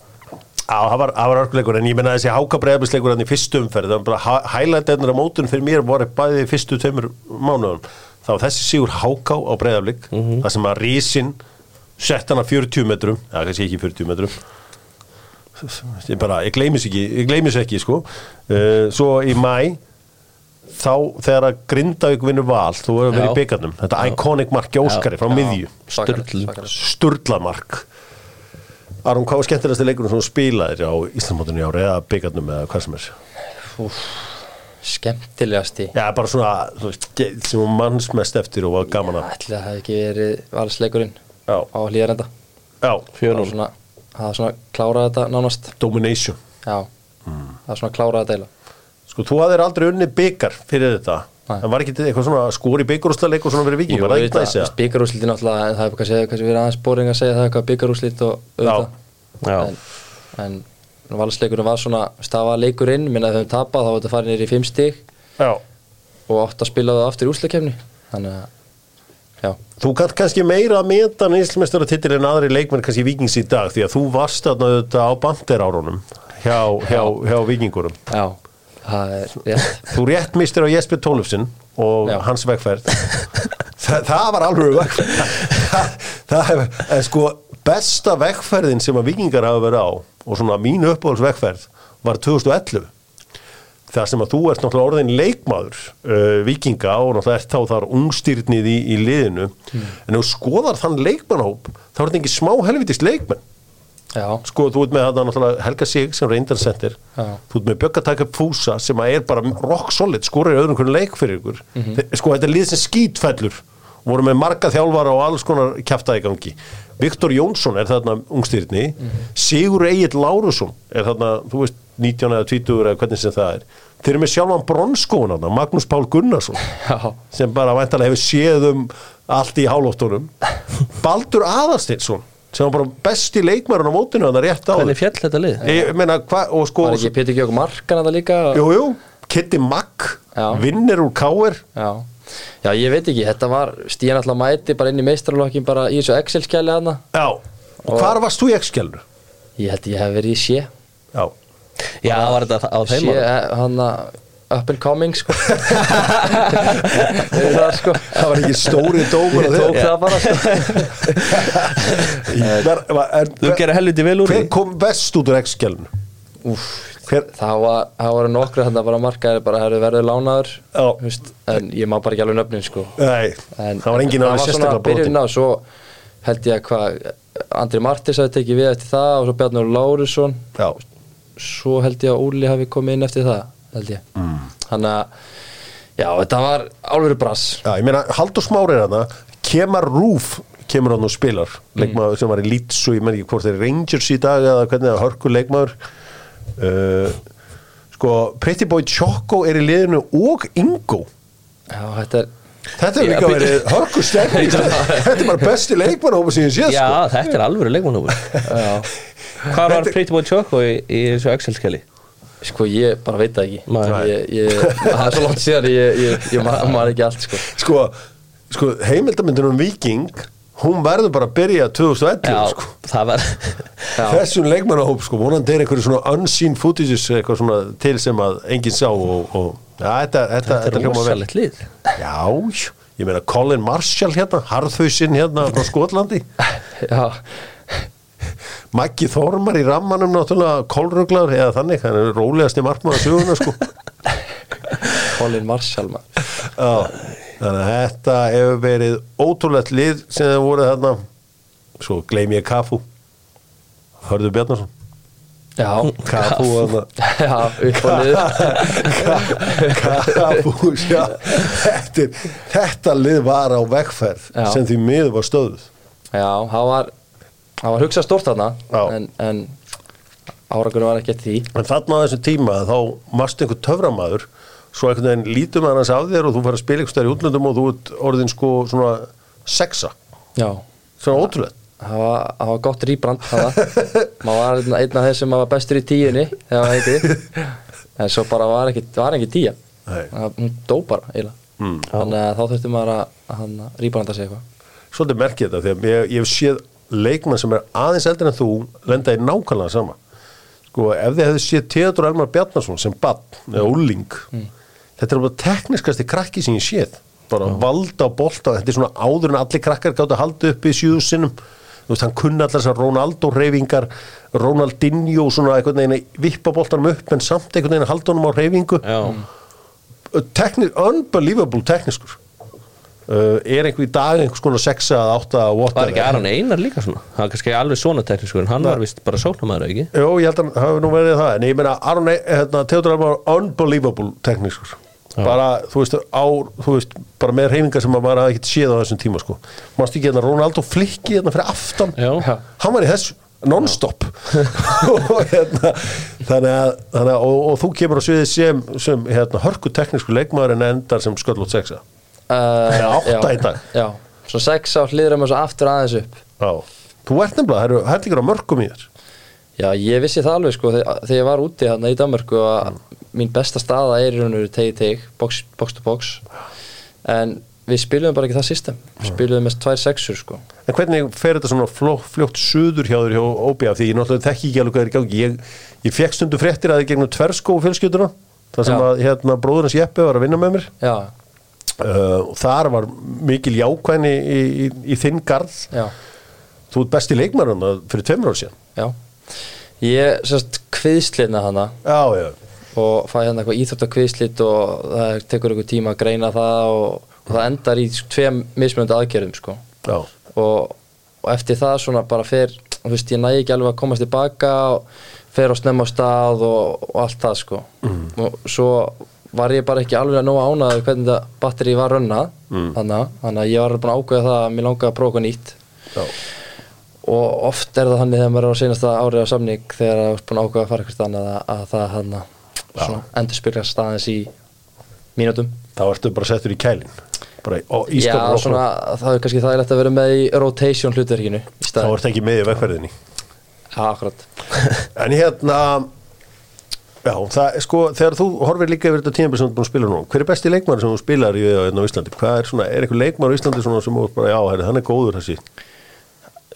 Já, það var, það var örguleikur en ég menna þessi háka breyðabisleikur hann í fyrstu umferð það var bara hælætendar á mótun fyrir mér voru bæði í fyrstu tveimur mánuðum. Þá þessi sigur háká á breyðablik það sem að rísin sett hann að 40 metrum. Já, kannski ekki 40 metrum. Ég bara, ég gleymis ekki ég gleymis ekki, sko. Uh, svo í mæ þá þegar að Grindavík vinnur val þú verður að vera Já. í byggarnum þetta iconic marki Óskari frá miðju. Sturlu. Sturlamark. Aron, hvað var skemmtilegasti leikurinn sem þú spilaðir á Íslandmótunni ári eða byggarnum eða hvað sem er? Skemmtilegasti. Já, bara svona, þú veist, sem þú manns mest eftir og var gaman að Ætli það hefði ekki verið valsleikurinn Já. á hlýðarenda Það var svona, klárað þetta nánast. Domination. Já, það var svona klárað þetta eila Sko, þú hafðir aldrei unni byggar fyrir þetta. Nei. en var ekki eitthvað svona skóri byggarúslega og svona fyrir viking, var það ekki næs eða? Byggarúsliti náttúrulega en það er kannski, kannski verið aðeins boring að segja það eitthvað byggarúslit og auðvitað. En, en valsleikurinn var svona stafa leikurinn, minna að þau höfum tapað þá var þetta farin nýri í fimm Já, og átt að spila það aftur í úslakefni þannig að já, Þú kannt kannski meira að meta nýslmestara titil en aðri leikmenn kannski vikings í dag því að þú varst þarna auðvitað á banderárunum hjá, hjá, hjá vikingurum já, það er rétt. Þú rétt mistir á Jesper Tólufsson og Já. hans vegferð. Þa, það var alveg vegferð. Það, það hef, en sko besta vegferðin sem að vikingar hafa verið á og svona mín uppáhalds vegferð var 2011 það sem að þú ert náttúrulega orðin leikmaður uh, vikinga og náttúrulega ert þá þar ungstyrnið í, í liðinu. En ef þú skoðar þann leikmannhóp þá er þetta ekki smá helvitist leikmenn. Já, sko þú ert með þetta náttúrulega Helga Sig sem reyndarsendir Já. þú ert með Bjöggataka Fúsa sem að er bara rock solid, skorir öðrum hvernig leik fyrir ykkur. Mhm. Þe- sko þetta er lið sem skítfellur. Voru með marga þjálfara og alls konar kjaftaði gangi. Viktor Jónsson er þarna ungstyrni Mhm. Sigur Egil Lárusson er þarna, þú veist 19 eða 20 eða hvernig sem það er. Þeir eru með sjálfan bronskónana Magnús Pál Gunnarsson já, sem bara væntalega hefur séð um allt í hálóttunum Baldur Aðarsteinsson sem var bara besti leikmærun á mótinu hann rétt á hvernig fjall þetta lið? ég meina hvað og sko var ekki Pétur Gjók Markan að það líka? Jú, jú, Kitty Mack Já. vinnir úr Káir já, já, ég veit ekki, þetta var stíðan alltaf mæti bara inn í meistralokkin bara í þessu Excel-skjæli hana já, og hvar varst þú í X-skjálnu? ég held ég hef verið í sé já, Já, var þetta á þeim sé, árum? hann up and coming sko. Það sko. Það var ekki stóri dómur ég tók það bara sko. Þú gerir helviti vel úr hver kom best út úr hver, það var, það voru nokkru þannig að bara markaðir bara hefur verið lánaður. Já. þú veist, en ég má bara ekki alveg nöfnin sko. Nei, en það var engin alveg sérstaklega svona byrjun á svo held ég að hvað Andri Martins hafi tekið við eftir það og svo Bjarnur Lárusson. Já, svo held ég að Úli hafi komið inn eftir það held ég. Mm. þannig að já þetta var álveru brass. Já, ég meina, Haldur Smári er hana Kemar Rúf kemur hann og spilar. Mm. leikmaður sem var í og ég menn ekki hvort þeir Rangers í dag eða hvernig það hörku leikmaður. Uh, sko, Pretty Boy Choco er í liðinu og Ingo. Já þetta er þetta er Já, líka verið hörku stefning þetta er bara besti leikmannhópa sem ég sé Já, sko. þetta er alvöru leikmannhópur já, Hvað var Pretty Boy Choco í, í þessu Excel-skjali? Sko ég bara veit það ekki Nei. ég, ég, Það er svo langt síðan ég, ég, ég ma- maður ekki allt sko Sko, sko heimildamindin um Viking hún verður bara að byrja 2011 Já, sko. það var Já. þessum leikmannahóp sko, vonandi er einhverju svona unseen footages eitthvað svona til sem að enginn sá og, og þetta, þetta, Þetta er rosalegt lið. Já, ég meina Colin Marshall hérna, harðhausinn hérna frá Skotlandi. Já, Maggi Þormar í rammanum náttúrulega kólruglar eða þannig, hann er rólegast í markmaða söguna sko. Colin Marshall. Já, þannig að þetta hefur verið ótrúlegt lið sem það voru þarna. Svo gleym ég Kafu. Hörðu Bjarnason Þarna já, upp og niður. Kafu, já. Þetta, þetta lið var á vegferð Já. sem því miður var stöðuð Já, það var það var hugsað stórt þarna en, en árakunum var ekki því. En þarna á þessum tíma þá varst einhver töframaður svo einhvern veginn lítum að hans af þér og þú fær að spila einhver stær í útlöndum og þú ert orðin sko svona sexa. Já, svona ótrúlega það var, gott rýbrand maður var einn af þeir sem var bestur í tíunni þegar það heiti. En svo bara var ekki, var ekki tíja. Það- hún dó bara Mm. þannig að þá þurfti maður að, að rýbranda sig eitthvað. Svolítið merkið þetta að ég, ég hef séð leikmann sem er aðeins eldri en þú lenda í nákvæmlega sama. Sko ef þið hefðu séð Theodor Elmar Bjarnason sem bann eða úling þetta er bara tekniskasti krakki sem ég séð. Bara valda á bolta þetta er svona áður en allir krakkar gátt að halda upp í sjöðu sinnum þú veist hann kunni allar þessar Ronaldo reyfingar Ronaldinho svona einhvern veginn að vippa boltanum upp en samt einhvern veginn að halda honum á reyfingu tekni, unbelievable tekniskur. Uh, er einhver í dag einhvers konar sexa að átta að var ekki Aron Einar líka svona? Það var kannski alveg svona teknískur en hann var vist bara sóknarmæður ekki? Jó, ég held að hann hafi nú verið það en ég meina Aron, E- hérna, Theodor Elmar unbelievable tekniskur bara, þú veist, á, þú veist bara með reyfingar sem maður hafði ekkert séð á þessum tíma sko, mannst ekki hérna Ronaldo flikki hérna fyrir aftan, Já. hann var í þessu non-stop. Og hérna þannig að, þannig að og, og þú kemur á sviðið sem, sem hérna, hörku teknísku leikmaður en endar sem sköllótt sexa. Uh, átta í dag. Já, svo sex á hliður um þessu aftur aðeins upp. Já, þú ert nefnilega, það eru hellingur á mörgum í þér. Já, ég vissi það alveg sko þegar þegar ég var úti hérna í Danmarku að mín besta staða er í raun og veru tegi teg, box, box to box. En við spilum bara ekki það system. Við spilum með tvær sexur sko. En hvernig fer þetta svona fló, fljótt suður hjá þér hjá OBF því ég náttúrulega þekki ekki alveg hvað er í gangi. Ég, ég fekk stundu fréttir að þið gegnum tverskó fjölskylduna þar sem Já. að hérna, bróður hans Jeppi var að vinna með mér. Já, uh, og þar var mikil jákvæðni í, í, í þinn garð. Já, þú ert besti leikmarinn fyrir tveimur ár síðan. Já. Ég sérst kviðslitna hana Já, já, og fæ hérna eitthvað íþjótt kviðslit og það tekur eitthvað tíma að greina það og, og það endar í tveim mismunandi aðgerðum sko. Og, og eftir það svona bara fer þú veist, ég næ ekki alveg að komast tilbaka og fer á snemma stað og, og allt það sko. Og svo var ég bara ekki alveg að nóga ánaður hvernig þetta batteri var rönnað mm. þannig, þannig að ég var búin að ákveða það að mér langaði að prófa nýtt. Já. og oft er það hann þegar maður er á senasta árið á samning þegar það er búin að ákveða að fara eitthvað annað að, að það hann endur spyrja staðins í mínútum. Þá ertu bara settur í kælin bara í, Já, svona, það er kannski þægilegt að vera með í rotation hlutverkinu í þá ertu ekki með í vegferðinni. Já, akkurat. En hérna Já, það sko, þegar þú horfir líka yfir þetta tímabil sem þú ert búin að spila nú, hver er besti leikmaður sem þú spilar í hérna á Íslandi? Hvað er svona, er eitthvað leikmaður á Íslandi svona sem þú bara, já, hann er góður þessi?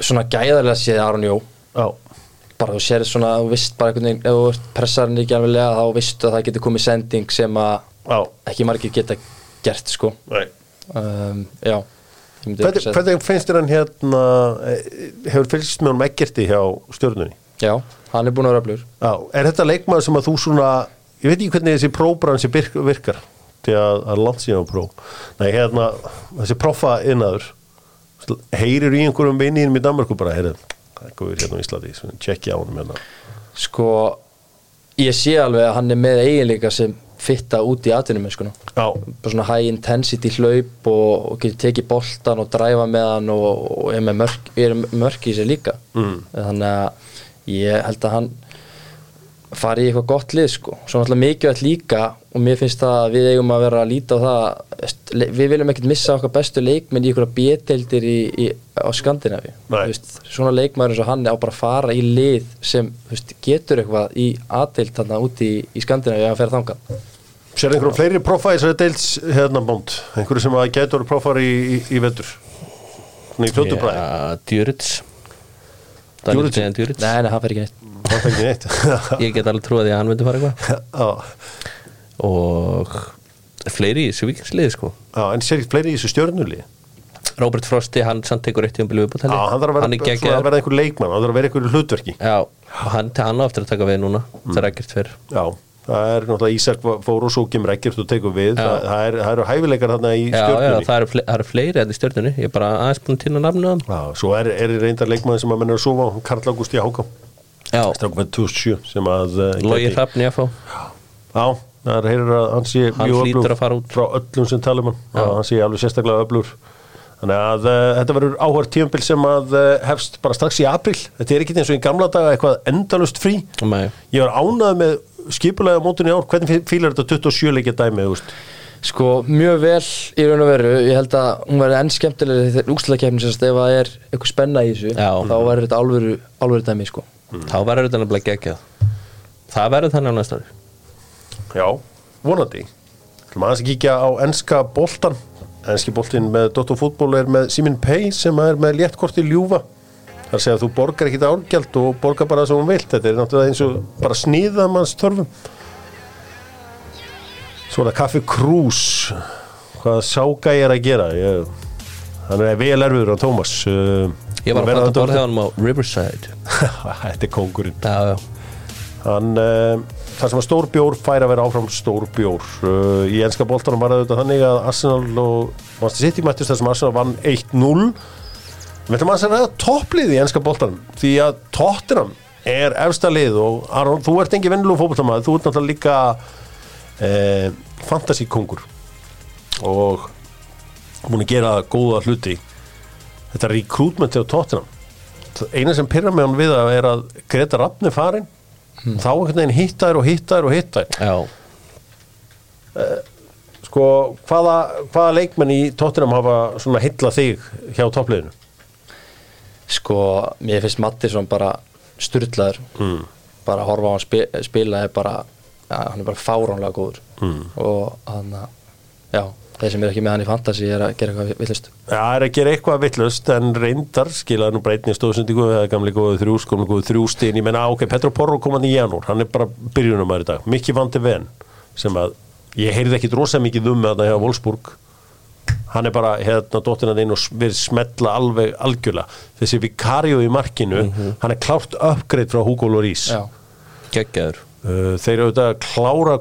Svona gæðarlega séð Aron Jó. Já, bara þú sér svona, þú veist bara einhvern veginn ef þú ert pressarinn ekki alveg lega þá vistu að það getur komið sending sem að já, ekki margir geta gert sko. Nei. Um, Já, Hvernig, hvernig finnst þér hann hérna eh, hefur fylgst með hann ekkerti hjá stjórnunni? Já, hann er búin að vera öflugur. Já, er þetta leikmaður sem að þú svona ég veit ekki hvernig þessi próbransi virkar til að, að landsíða á pró Nei, hérna, þessi prófa innaður heyrir í einhverjum vinniðum í Danmarku bara, heyrðu, það er góður hérna á Íslandi? Tjekkja á honum hérna. Sko, ég sé alveg að hann er með eiginleika sem fitta út í atvinnum sko. Bara svona high intensity hlaup og, og getur tekið boltan og dræfa með hann og, og er með mörk, er mörk í sig líka. Mm. þannig að ég held að hann fari í eitthvað gott lið sko. Svo náttúrulega mikilvægt líka og mér finnst það að við eigum að vera að líta á það við viljum ekkert missa okkar bestu leikmenn í ykkur í, í, á Skandinavi Nei. Veist, svona leikmæður eins og hann er á bara að fara í lið sem veist, getur eitthvað í A-deild þarna úti í, í Skandinavi að fer þangað. Sér einhverjum fleiri prófa í þessari deils hérna bónd, einhverju sem að gætu orðið prófar í, í, í vetur? Svona í fljótu bræði Já, Djurits. Djurits? Nei, nei, hann fer ekki neitt. Það fengi neitt. Ég get alveg trúið því að hann myndi fara eitthvað Og fleiri í þessu vikingsliði sko. Já, en sér ekki fleiri í þessu stjörnulí Robert Frosti, hann samt tekur eitt tíum viðbútt Já, hann þarf að vera, er að vera einhver leikmann, hann þarf að vera einhver hlutverki. Já, og hann, hann á eftir að taka við núna. Mm. Það er ekkert fyrr. Já, það er náttúrulega Ísak fór og svo kemur ekkert og tekur við. Já. það, það, er, það eru hæfileikar þarna í Já, já, stjörnunni. það eru, það eru fleiri enn í stjörnunni. Ég er bara aðeins búin að nafnu á þeim. Já, svo er, er reyndar leikmann sem að menna að sofa Karl Háká, Já, strákum með 2007 sem að Logi gæti- Hrafn í að fá Já, það er heyrir að hann sé mjög út. frá öllum sem talum hann, hann sé alveg sérstaklega öflur þannig að uh, þetta verður áhverð tíumbil sem að uh, hefst bara strax í april þetta er ekki eins og í gamla daga eitthvað endalust frí Nei. ég var ánað með skipulega mótun í ár hvernig fílar þetta 27 leikja dæmi þú veist? Sko, mjög vel í raun og veru Ég held að hún verði enn skemmtilegri þegar úrslæðakefni sérst ef það er eitthvað spenna í þessu Já. þá verður þetta alvöru dæmi sko. Þá verður þetta nefnilega geggjað Það verður þannig á næsta ári Já, vonandi. Þú maður að kíkja á enska boltan Enski boltin með Dotto fútból er með Simin Pay sem er með léttkorti ljúfa. Það er að segja að þú borgar ekki árgjald og borgar bara það sem hún vilt. Þetta er náttúrulega eins og bara sníða manns törfum Svo er það Kaffi Krús Hvað sáka ég er að gera? Ég, Hann er vel erfiður á Tómas Ég var að að hjá hann á Riverside. Þetta er kóngurinn. Já, já. Hann, þar sem að stór bjór fær að vera áfram stór bjór. Uh, í enska boltanum var þetta þannig að Arsenal og Manchester City mættist þar sem Arsenal vann 1-0 við ætlum að ræða topplið í enska boltanum því að Tottenham er efsta lið og Aron, þú ert engi vennilú fótboltamaður, þú ert náttúrulega líka uh, fantasíkongur og múin að gera góða hluti. Þetta recruitment til Tottenham Það eina sem pyrra með hann við það er að Greta Rappni farin þá einhvern veginn hittar og hittar og hittar Já, sko, hvaða, hvaða leikmenn í Tottenham hafa svona hitla þig hjá toppliðinu? Sko, mér finnst Mattisson bara styrlaður Mm. bara að horfa á hann spi, spila er bara ja, hann er bara fáránlega góður Mm. og hann að já, þeir sem er ekki með hann í fantasy er að gera eitthvað villust Já, það er að gera eitthvað vittlust en reyndar skilaði nú breytni stóðsendingu eða gamli góðu þrjú, skomli góðu þrjústin ég menna, ok, Petro Porro kom hann í janúr hann er bara byrjunum aðri dag, Mikki Vandi Ven sem að, ég heyrði ekkit rosa mikið um með þetta hjá Wolfsburg. Hann er bara, hérna, dóttirna inn og verið smetla alveg algjörlega. Þessi Vicario í markinu hann er klárt uppgreitt frá Hugo Lloris. Já, geggjaður. Uh, þeir eru auðvitað að klára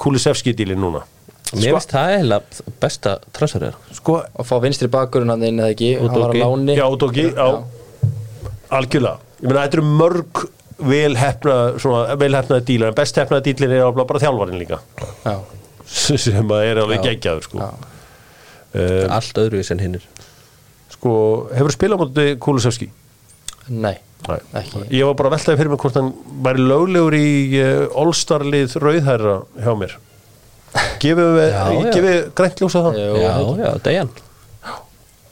Kulisevski-dílin núna Mér finnst það eiginlega besta transferir sko, og fá vinstri bakurinn hann inn eða ekki Og hann var að láni. Já, Doggy, já, algjörlega. Ég meina, þetta eru mörg vel hefna, svona, vel hefnaði dílar en best hefnaði dílin er alveg bara þjálfarinn líka. Já, sem að er alveg geggjaður sko. Uh, Allt öðruvís en hinnir. Sko, hefur spilað á móti Kulisevski? nei, Nei. ekki. Ég var bara að veltaði fyrir mig hvort hann væri löglegur í uh, All-Star-lið rauðherra hjá mér Gefum við, Já, ég já. gefi grænt ljósa það? Já, ekki. já, Dejan.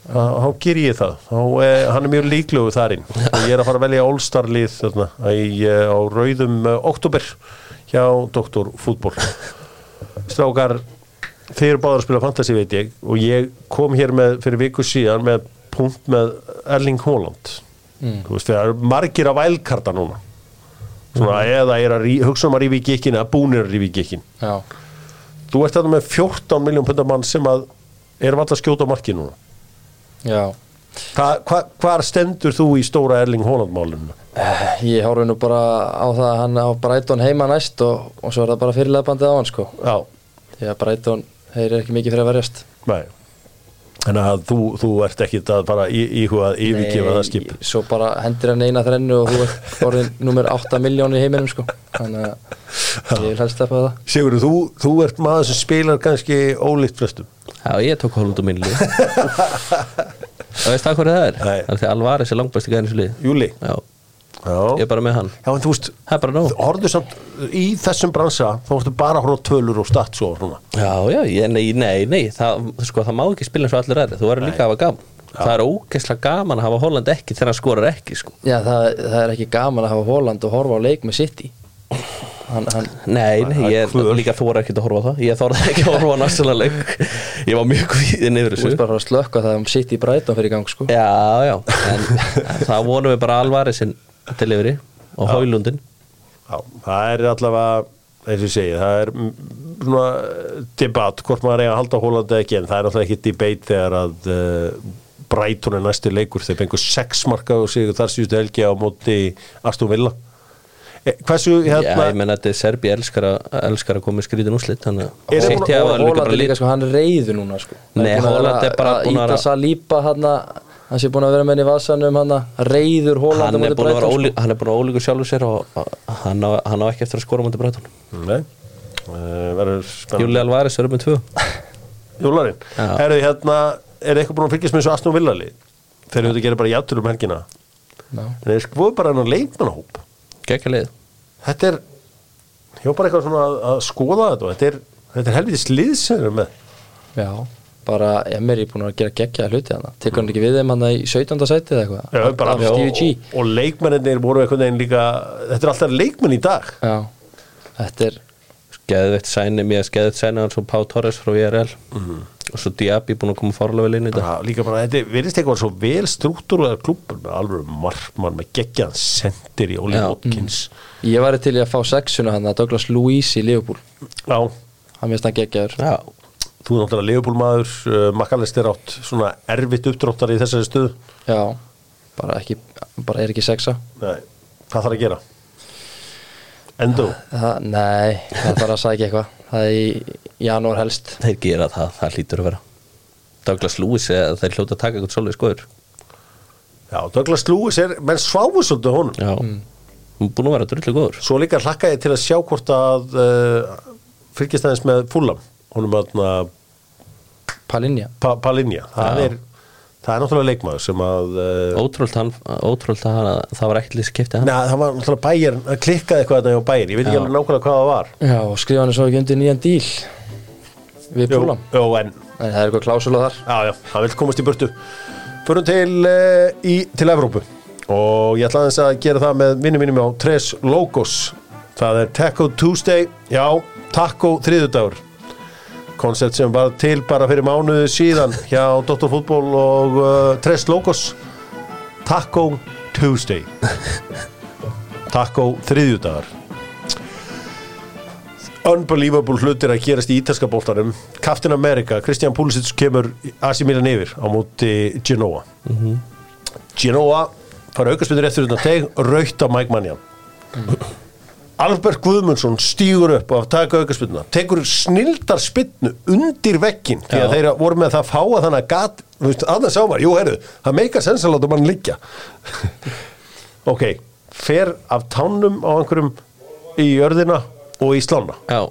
Þá ger ég það. Þá, eh, hann er mjög líklegur þarinn. Og ég er að fara að velja All-Star lið þarna, í, eh, á rauðum uh, oktober hjá Doktor Fútból strákar þeir eru báður að spila fantasy veit ég og ég kom hér með fyrir viku síðan með punkt með Erling Haaland. Mm. þú veist það eru margir að vælkarta núna. Svona eða er að rí, hugsa um að rífi í gikkin eða búnir að rífi í gikkin já, þú ert þarna með 14 miljón pundar mann sem að er alltaf skjóta á marki núna. Já. Hva, hva, hvar stendur þú í stóra Erling Haaland málunum? Eh, Ég horfi nú bara á það að hann á Brighton heima næst og, og svo er það bara fyrirlega bandið á hann sko. Já, því að þeir eru ekki mikið fyrir að verjast. Nei. Þannig að þú, þú ert ekki að bara í, íhuga að yfirgefa það skip svo bara hendir hann eina þrennu og þú ert orðin nummer 8 miljón í heiminum sko. Þannig að ég vil helst stefna það. Sigurður, þú, þú ert maður sem spilar kannski ólíkt flestum. Já, ég tók Holland og minni Og veist það hvað það er? Nei. Það er því Alvarez er langbæsti gæðin í þessu lið. Júli, Já, Já. ég er bara með hann. Já, en þú veist, það er bara nóg. horfðu samt í þessum bransa, þá vorstu bara að horfa á tölur og stats og svona. Já, já, ég, nei, nei, nei það, sko, það má ekki spila eins og allir aðri þú verður líka að hafa gaman. Það er ógeðslega gaman að hafa Holland ekki þegar hann skorar ekki sko. Já, það, það er ekki gaman að hafa Holland og horfa á leik með City hann, hann, Nei, er ég kvöl. líka þóra ekki að horfa það. Ég þóra ekki að horfa leik Ég var mjög kvíðin yfir þú þessu. veist bara að slökka það um City Brighton fyrir í gang sko. Já, já, en það vonum við bara alvari sinn delivery og Hólundin Já, það er allavega, eins og ég segi, það er svona eh, debatt hvort maður eiga að halda Hólandi ekki, en það er náttúrulega ekki debate þegar að uh, Brighton er næsti leikur, þeir fengur sex marka og sig þar síðustu helgi á móti Aston Villa. Eh, hversu, Já, hérna, ég menn að þetta er Serbi elskar að, elskar að koma í skrítin úslit Þannig að búin- hafa og líka bara líka sko, hann er reyður núna sko. Hann Nei, að vera er bara búinn að Íta vera- Salíba hann hann sé búin að vera með henni í vasanum hann reyður Holland hann á er búin að vera hann er búin að ólíkur sjálfur sér og hann á, hann á ekki eftir að skora mútið Breitón nei, uh, verður spennandi. Júli Alvaris er um með tvö. Júlarinn, Já. er þið hérna, er eitthvað búin að fylgjast með þessu Aston Villa lið? Þeir eru þetta að gera bara játtur um helgina. Já. En þeir skoðu bara hennar leikmannahóp. Gekka leið þetta er ég var bara eitthvað svona að, að skoða þetta og þetta er, þetta er helviti slið sem við erum með Já, bara Emery búin að gera geggjaða hluti hann tekur hann ekki við þeim hann í 17. sæti eða eitthvað Já, og, og leikmennir voru einhvern veginn líka þetta er alltaf leikmenn í dag Já, þetta er Geðveitt sæni, mér skeðveitt sæni hann svo Pá Torres frá VRL Mhm. og svo Diaby búin að koma fárlega vel inn í þetta. Já, líka bara, þetta virðist eitthvað svo vel struktúrulega klubur með alveg markmann með geggjaðan sendir í Oli Já. Watkins Ég væri til í að fá sexuna hann að Douglas Luiz í Liverpool. Já, Hann minnst hann geggjaður. Já, þú er náttúrulega Leopold maður uh, Makalist er átt svona erfitt uppdráttar í þessari stöðu. Já, bara ekki bara er ekki sexa. Nei, hvað þarf að gera? Endur það, Nei, það þarf að sækja eitthvað. Það er í janúar helst. Þeir gera það, það hlýtur að vera. Douglas Lewis, eða þeir hljóta að taka eitthvað svolítið skoður. Já, Douglas Lewis er, menn sváfu svolítið honum. Já, hún er búin að vera drullu góður. Svo líka hlakka ég til að sjá hvort að uh, fylgist aðeins með Fulham. Honum að Palinja. Pa, Palinja. Það er, það er náttúrulega leikmaður sem að uh, Ótrúld hann, ótrúld að hann, það var ekkert skiptið hann. Neða, það var náttúrulega bæjar það klikkaði eitthvað þetta hjá bæjar, ég veit ekki alveg nákvæmlega hvað það var. Já, og skrifa hann svo ekki undir nýjan díl Við Púlam jú, en En það er eitthvað klásula þar. Já, já, hann vil komast í burtu. Förum til, uh, í, til Evrópu. Og ég ætla aðeins að gera það með vinnum mínum á Tres Logos það er Taco Tuesday. Já, Taco þriðudagur koncept sem var til bara fyrir mánuðu síðan hjá Dr. Fútból og uh, Tres Logos Taco Tuesday. Taco þriðjudagar. Unbelievable hlutir að gerast í ítalska bóltarum Captain America, Christian Pulisic kemur AC Milan yfir á móti Genoa. Genoa fara aukarspyndur eftir þetta teg raukt á Mike Mannian Albert Guðmundsson stígur upp að taka aukarspynduna tekur snildar spynnu undir vekkin því að Já. þeir voru með það að þannig að gat, þú veist, aðeins á maður, jú, heyrðu það meikar sens að láta mann liggja. Ok, fer af tánum á einhverjum í jörðina og í slána. Já,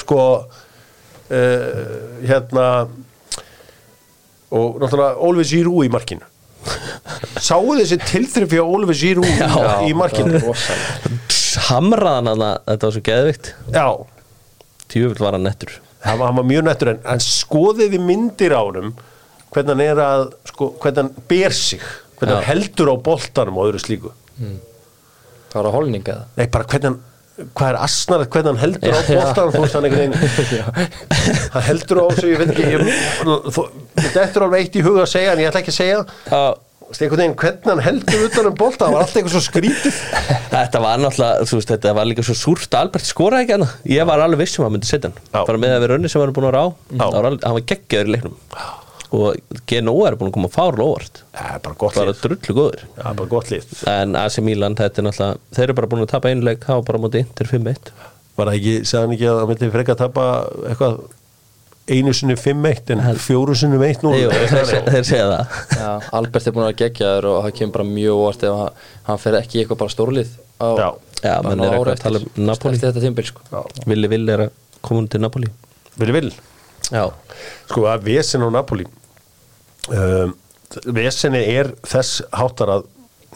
sko uh, hérna og náttúrulega Oliver Giroud í markinu. Sáu þessi tilþrif hjá Oliver Giroud í, í markinu hamraðan hann að þetta var svo geðvikt já, Tjúvill var hann nettur. Hann var, hann var mjög nættur en hann skoðiði myndir á honum hvernig hann er að sko, hvernig hann ber sig hvernig Já. hann heldur á boltanum og öðru slíku. Það var að holning eða? Nei bara hvernig hann hvað er asnarið hvernig hann heldur á veist hann einhvern veginn hann heldur á sig, ég veit ekki þetta er alveg eitt í huga að segja en ég ætla ekki að segja Já, einhvern veginn hvernig hann heldur utan um bolta það var alltaf eitthvað svo skrítið Þetta var náttúrulega, þú veist, þetta var líka svo súrt Albert skoraði ekki hana, ég var alveg viss um að hann myndi setja hann, Já. bara með að vera önni sem hann er búin að rá, Já. það var alveg, hann var geggjaður í leiknum. Og Genoa er búin að koma fárlega óvart, það er bara gott bara lið. drullu góður. Það er bara gott lið. En AC Milan, þetta er náttúrulega þeir eru bara búin að tapa einu leik, það var bara einu sinni 5-1 en fjóru sinni 1 nú Jú, þeir, se- þeir segja það. Já, Albert er búin að vera geggjaður og það kemur bara mjög óvart ef hann, hann fer ekki í eitthvað bara stórlið á, Já. Já, menn er eitthvað ári að tala um Napoli. eftir þetta tímbil sko. Vili Vili er að koma til Napoli. Vilja vil Já, sko að vesen á Napoli um, vesenni er þess háttar að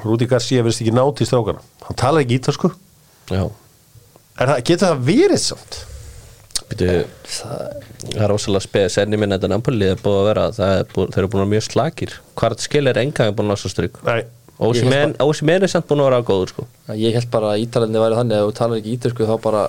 Rúdi Garcia verðist ekki nátt í strákana. Hann talar ekki ítalsku Já, er það, getur það verið samt? Býtu Það er rosalega spes enni minn þetta Napoli er búið að vera það er búið, þeir eru búin að vera mjög slakir. Hvart skil er engang búin að stryk Nei, Ósimen er samt búin að vera góður sko. Ég held bara að ítalinni væri þannig að ef þú talar ekki ítalsku þá bara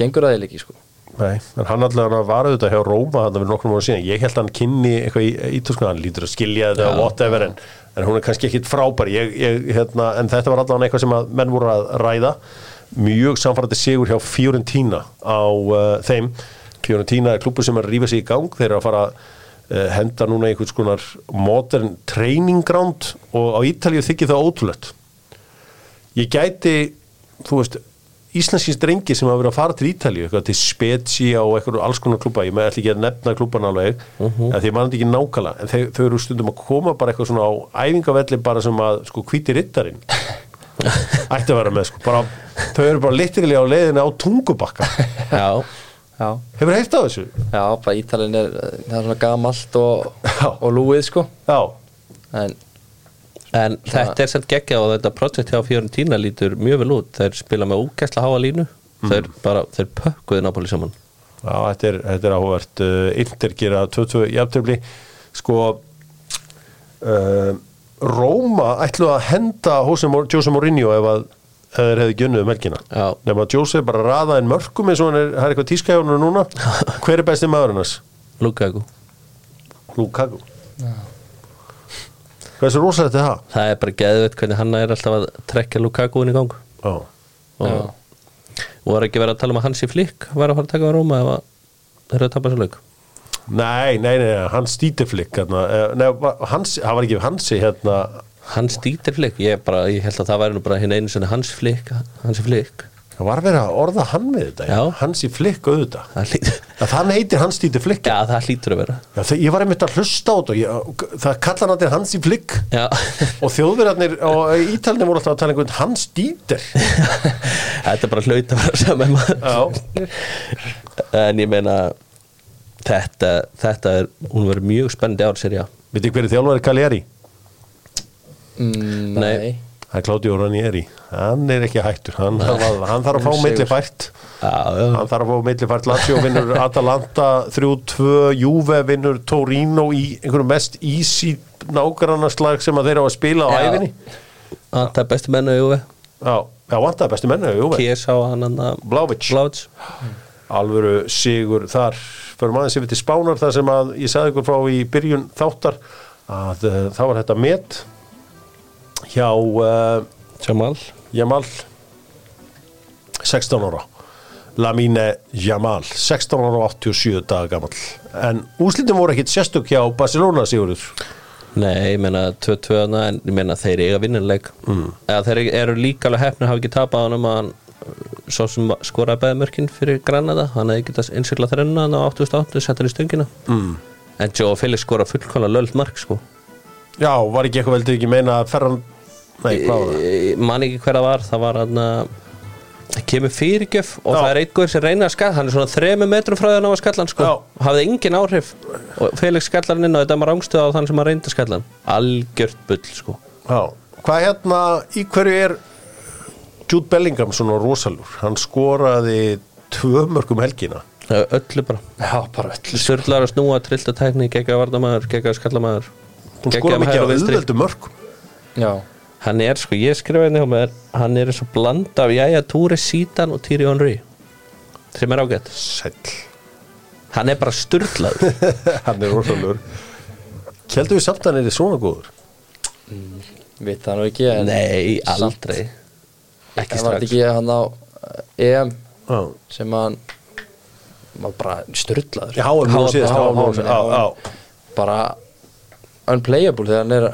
gengur það ekki sko. Nei, en hann allavega var auðvitað hjá Róma þannig að við nokkrum ára síðan, ég held að hann kynni eitthvað í ítalsku, hann lítur að skilja þetta og whatever, en, en hún er kannski ekkit frábær. Ég, ég, hérna, en þetta var allavega eitthvað sem að menn voru að ræða mjög samfærandi sigur hjá Fiorentina á uh, þeim. Fiorentina er klubur sem er að rífa sig í gang. Þeir eru að fara að uh, henda núna einhvers konar modern training ground og á Ítalíu þykir það ótrúlegt. Ég gæti þú veist, íslenskins drengi sem hafa verið að fara til Ítalíu, eitthvað til Spezia og eitthvað alls konar klubba, ég með ætla ekki að nefna klubban alveg, uh -huh. því ég mann ekki nákvæmlega en þeir, þau eru stundum að koma bara eitthvað svona á æfingavelli bara sem að sko hvíti rittarinn ætti að vera með sko, bara, þau eru bara litrilega á leiðinu á tungubakka. Já, Já, hefur heilt á þessu? já bara ítalinn er, það er svona gamalt og, og lúið sko. Já, en En þetta er sett geggja og þetta projekt hjá Fiorentina lítur mjög vel út. Þeir spila með úgæsla háa línu. Þeir, bara, þeir pökkuðu Napoli saman. Já, þetta er, þetta er áhugavert. Uh, Inter gera 22 jafntöfli sko uh, Róma ætlu að henda Jose Mourinho ef að ef þeir hefði gjönuð melkina Já. nema að Jose bara raða en mörgum eins og hann er, það er eitthvað tískæðunum núna. Hver er besti maður hennas? Lukaku. Lukaku. Hvað er svo rosalegt er það? Það er bara geðveit hvernig hann er alltaf að trekja Lukaku inn í gang. Já, og, og var ekki verið að tala um að Hansi Flick var að fara að taka á Róma ef að þeir eru að tapa svo leik? Nei, nei, nei, hann stýtiflik hérna, eh, nei, var- hans, það var ekki Hansi hérna, Hans Dieter Flick, ég, bara, ég held að það væri nú bara hinn einu sinni Hans Flick Hansi Flick það var verið að orða hann með þetta Já. Hansi Flick auðvitað. Það, hlýt, að þann heitir Hans stýtiflik Já, það hlýtur að vera. Já, þegar ég var einmitt að hlusta á þetta og ég, það kallar hann til Hansi Flick Já, og þjóðverðarnir og ítalni voru alltaf að tala einhvern Hans Dieter. Þetta er bara hlaut að vera saman Já, En ég meina þetta, þetta er, hún verður mjög spennandi ár sér já veitir hverju þjálfari Cagliari? Mm, Nei. Nei, Það er Claudio Ranieri. Hann er ekki hættur, hann, hann þarf að fá milli fært Já, já, hann þarf að fá milli fært Lazio vinnur Atalanta 3-2, Juve vinnur Torino í einhverju mest easy nágrannaslag sem að þeir á að spila á æfinni það er bestu mennu Júve Já, já, vantaði bestu menni Juve. Kiesa og hann hann Vlahovic. Bláts alvöru sigur þar. Fyrir maður sem við til Spánar þar sem að ég sagði ykkur frá í byrjun þáttar að uh, það var þetta met hjá uh, Jamal? Jamal. 16 ára. Lamine Jamal 16 ára og 87 daga gammal en úslitum voru ekkit sérstök hjá Barcelona Sigurður? Nei, ég meina 2-2 hana, en ég meina þeir eiga vinnuleik mm. eða þeir eru líka alveg hefni að hafa ekki tapað hann um að uh, svo sem skoraði bæði mörkin fyrir Granada hann hefði getað innsikla þrenna á 88 settur í stöngina. Mm. en Joe Felix skoraði fullkvæmlega löld mark sko. Já, var ekki eitthvað veldur ekki meina að ferran Það? Man ekki hver það var það var hann að það kemur fyrirgjöf og Já. það er einhver sem reyna að skalla hann er svona þremi metrum frá því að að skalla hann sko. Hafði engin áhrif og Felix skallar hann inn og þetta var rángstöð á þann sem að reynda að skalla hann algjört bull sko. Hvað hérna, í hverju er Jude Bellingham svona rosalur? Hann skoraði tvö mörgum helgina. Það öllu bara já, bara öll Sturlar að snúa, trillta tækni, gegga vardamaður gegga skallamæður Hún skoraði mikið á auðveldu mörgum. Já, hann er sko, ég skrifa henni hjá mér hann er eins og blanda af Jæja Túri Sítan og Týri Henry sem er ágætt Sæll. hann er bara sturlaður Hann er rosalur. Kjeldu við samt að hann er svona góður? veit það nú ekki en nei, samt. aldrei ekki Það var strax ekki hann á eh, EM Já. sem hann var bara styrlaður Já, nú HM, síðast. HM, já, já. bara unplayable þegar hann er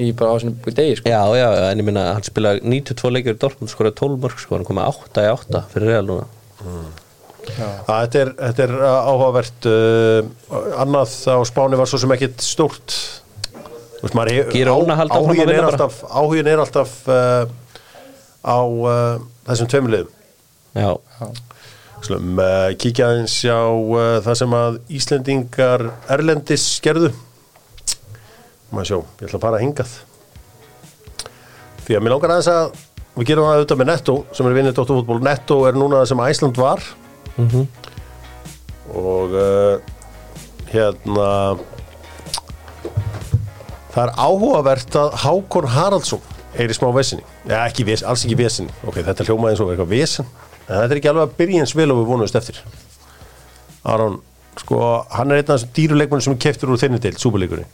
í bara á sinni degi sko. já, já, já, en ég minna hann spila 92 leikir í Dortmund skoraði 12 mörg sko, hann kom með 8 í 8 fyrir Real núna. Já, Þetta er, þetta er uh, áhugavert uh, annað á Spáni var svo sem ekkit stórt. Þú veist, maður er- Girona halda áfram að áhugin er vinna bara. alltaf, áhugin er alltaf uh, á uh, þessum tveimliðum já, Slum, uh, kíkja aðeins á uh, það sem að Íslendingar Erlendis gerðu maður sjá, ég ætla að fara hingað. Því að mér langar aðeins að við gerum það auðvitað með Netto sem er vinnið Dóttarfútból Netto er núna það sem Æsland var. Og uh, hérna það er áhugavert að Hákon Haraldsson er í smá vesinni, ja, ekki ves, alls ekki vesinni. Ok, þetta hljómaði eins og eitthvað vesen en þetta er ekki alveg að byrja eins vel og við vonumst eftir. Aron, sko hann er einn af þessum dýruleikmennu sem keftur úr þinni deild, súperleikunni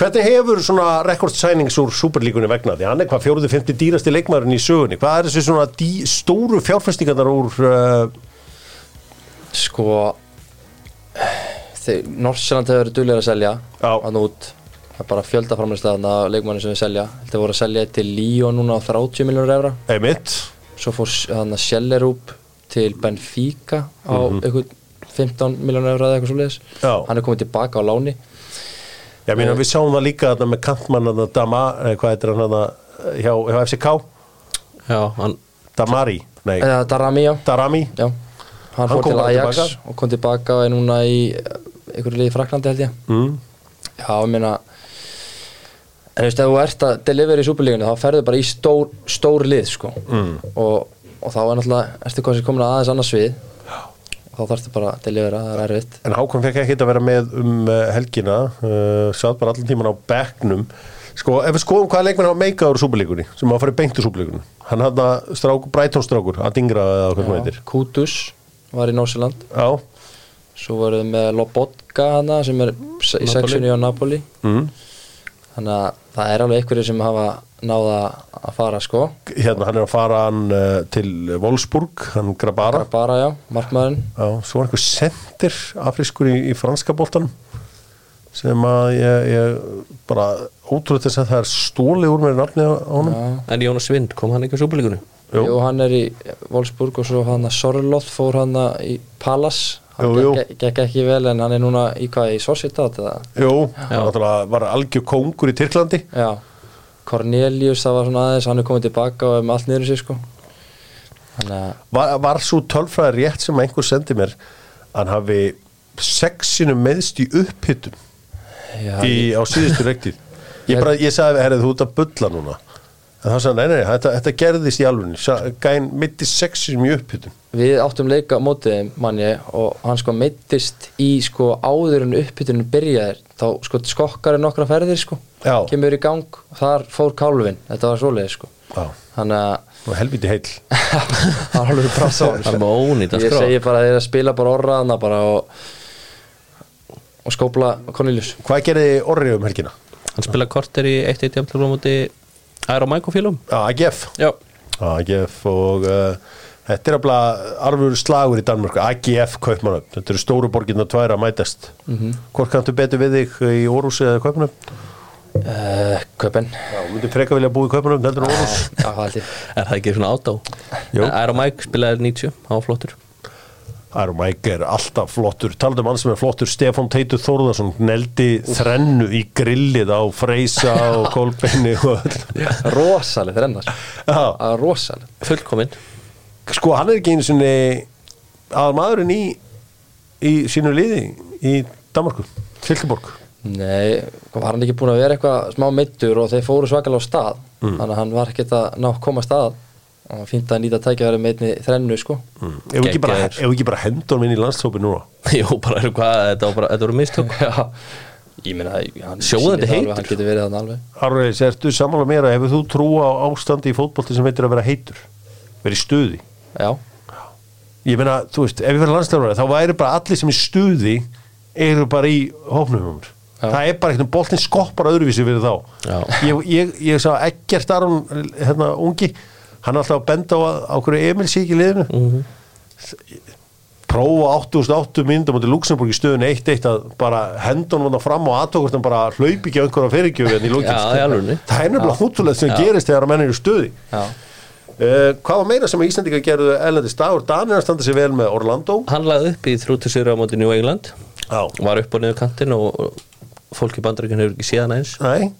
Hvernig hefur svona record signings úr Superlíkunni vegna? Því hann er hvað fjóruði, fymti dýrasti leikmaðurinn í sögunni. Hvað er þessi svona dý, stóru fjárfestingarnar úr uh, Sko Norsjöland hefur verið duglega að selja hann út það er bara fjöldaframlæslega að leikmanni sem við selja þetta voru að selja til Líó núna á 30 miljónur evra Einmitt? svo fór hann að Sjellerúp til Benfica á eitthvað 15 miljónur evra eða eitthvað svo leiðis Já. hann er komið tilbaka á láni Já, mín, við sjáum það líka þarna með kantmann þarna Dama, eh, hvað heitir hann þarna hjá, hjá FCK? Já, hann Damari? Nei, eða Darami já, Darami? já. hann, Hann fór til Ajax tilbaka? og kom tilbaka og er núna í einhverju liði Fraklandi held ég Mm. Já, ég meina En þú veist, ef þú ert að deliver í súperlígunni þá ferðu bara í stór, stór lið sko. mm. og, og þá er náttúrulega kannski komin að aðeins annars við þá þarftu bara að delivera, það er erfitt En Hákon fekk ekki að vera með um uh, helgina, uh, sátt bara allan tíman á bekknum. Sko, ef við skoðum hvaða leikmenn hafa meikað úr Superlíkunni, sem hafa farið beint úr Superlíkunni. Hann hafði strák, Breitónstrákur, að dingra eða hvað hann heitir. Kutus var í Nósiland Já, svo voruð með Lobotka hana sem er í Napoli. sexunni á Napoli mm. þannig að það er alveg einhverju sem hafa náða að fara sko hérna hann er að fara hann uh, til Wolfsburg, hann Grabara bara já, markmaðurinn Já, svo var einhver sendir afriskur í, í franska boltanum sem að ég, ég bara ótrúlega þess að það er stóli úr mér nafni á honum Já. En Jónas Vind, kom hann ekki á súperlíkunni? Jú. Jú, hann er í Wolfsburg og svo hann að Sorloth fór hann í Palace hann jú. gekk, ekki vel en hann er núna í hvað í Sociedad eða? Jú, náttúrulega var algjör kóngur í Tyrklandi. Já, Cornelius það var svona aðeins, hann er komið tilbaka og er með allt niður sig sko. Þannig að, var, var svo tölfræði rétt sem einhver sendi mér hann hafi sexinu meðst í upphittum já, í, á síðustu rektið ég, ég sagði, herrið, þú ert að bulla núna þá sagði, hann, nei, nei, þetta, þetta gerðist í alveg gæn mitt í sexinu í upphittum við áttum leika á mótið þeim, manni og hann sko meittist í sko áður en uppbytunum byrjaðir þá sko skokkar er nokkra ferðir sko. Já. kemur í gang, þar fór kálfin þetta var svoleiði sko. Já. þannig að og helviti heill. Það var alveg Það er með ónýtt að ég segi bara að þeir að spila bara orraðana bara og og skópla Cornelius. Hvað gerði Orri um helgina? Hann spila korter í 1-1 jafnlega á móti Aero Mækofílum Já, AGF Já AGF og uh, þetta er alveg arfur slagur í Danmörk AGF Kaupmannöfn, þetta eru stóru borginna tvær að mætast. Mhm. Hvort kanntu betur við þig í Órúsi eða Kaupmannöfn? uh, Köpen Já, myndi freka vilja búa í Kaupmannöfn heldur en Órús já, það held ég. Er það ekki svona átá? Jú. Aero Mæk spilaði 90, hann Aron Mike er alltaf flottur. Talandi um hann sem er flottur, Stefán Teitur Þórðarsson neldi þrennu í grillið á Freysa og Kolbeini og rosaleg þrennar. Rosaleg Fullkominn. Sko hann er ekki einu sinni að maðurinn í í sínu liði í Danmarku, Silkeborg. Nei, var hann ekki búin að vera eitthvað smá meittur og þeir fóru svakalega á stað þannig að hann var ekkert að ná að koma að? stað og fínt að nýta tækjaværi með einni þrennu sko. Ef við ekki bara, ef við bara hendur inn í landshópi núna? Jó, bara er hvað, þetta voru mistök. Já, ég meina Sjóðandi heitur. hann getur verið þannig alveg. Arveis, ertu sammála mér að hefur þú trú á ástandi í fótbolti sem heitir að vera heitur? Vera í stuði? Já, ég meina, þú veist, ef ég verið landslöfur þá væri bara allir sem í stuði eru bara í hópnum hjá mér. Já. það er bara eitthvað, boltin skoppar öðruvísi fyrir þá. Já. ég, ég, ég sá ekkert Aron hérna ungi, hann er alltaf að benda á á hverju Emil sé ekki liðinu Mhm. prófa 88 myndum á Luxemburg í stöðun 1-1 að bara hendunum hann fram og aðtókast hann bara hlaupi ekki á einhverja fyrirgjöfu en í lókin Já, í alvörinni. það er nefnilega húttulegt sem Já. gerist þegar að menn eru já, Uh, hvað var meira sem að Íslandika gerðu ellendis dagur? Danir að standa sér vel með Orlando Hann lagði upp í þrúti sigur á móti New England Já. Var upp og niður kantinn og og fólk í bandaríkjun hefur ekki síðan eins Nei,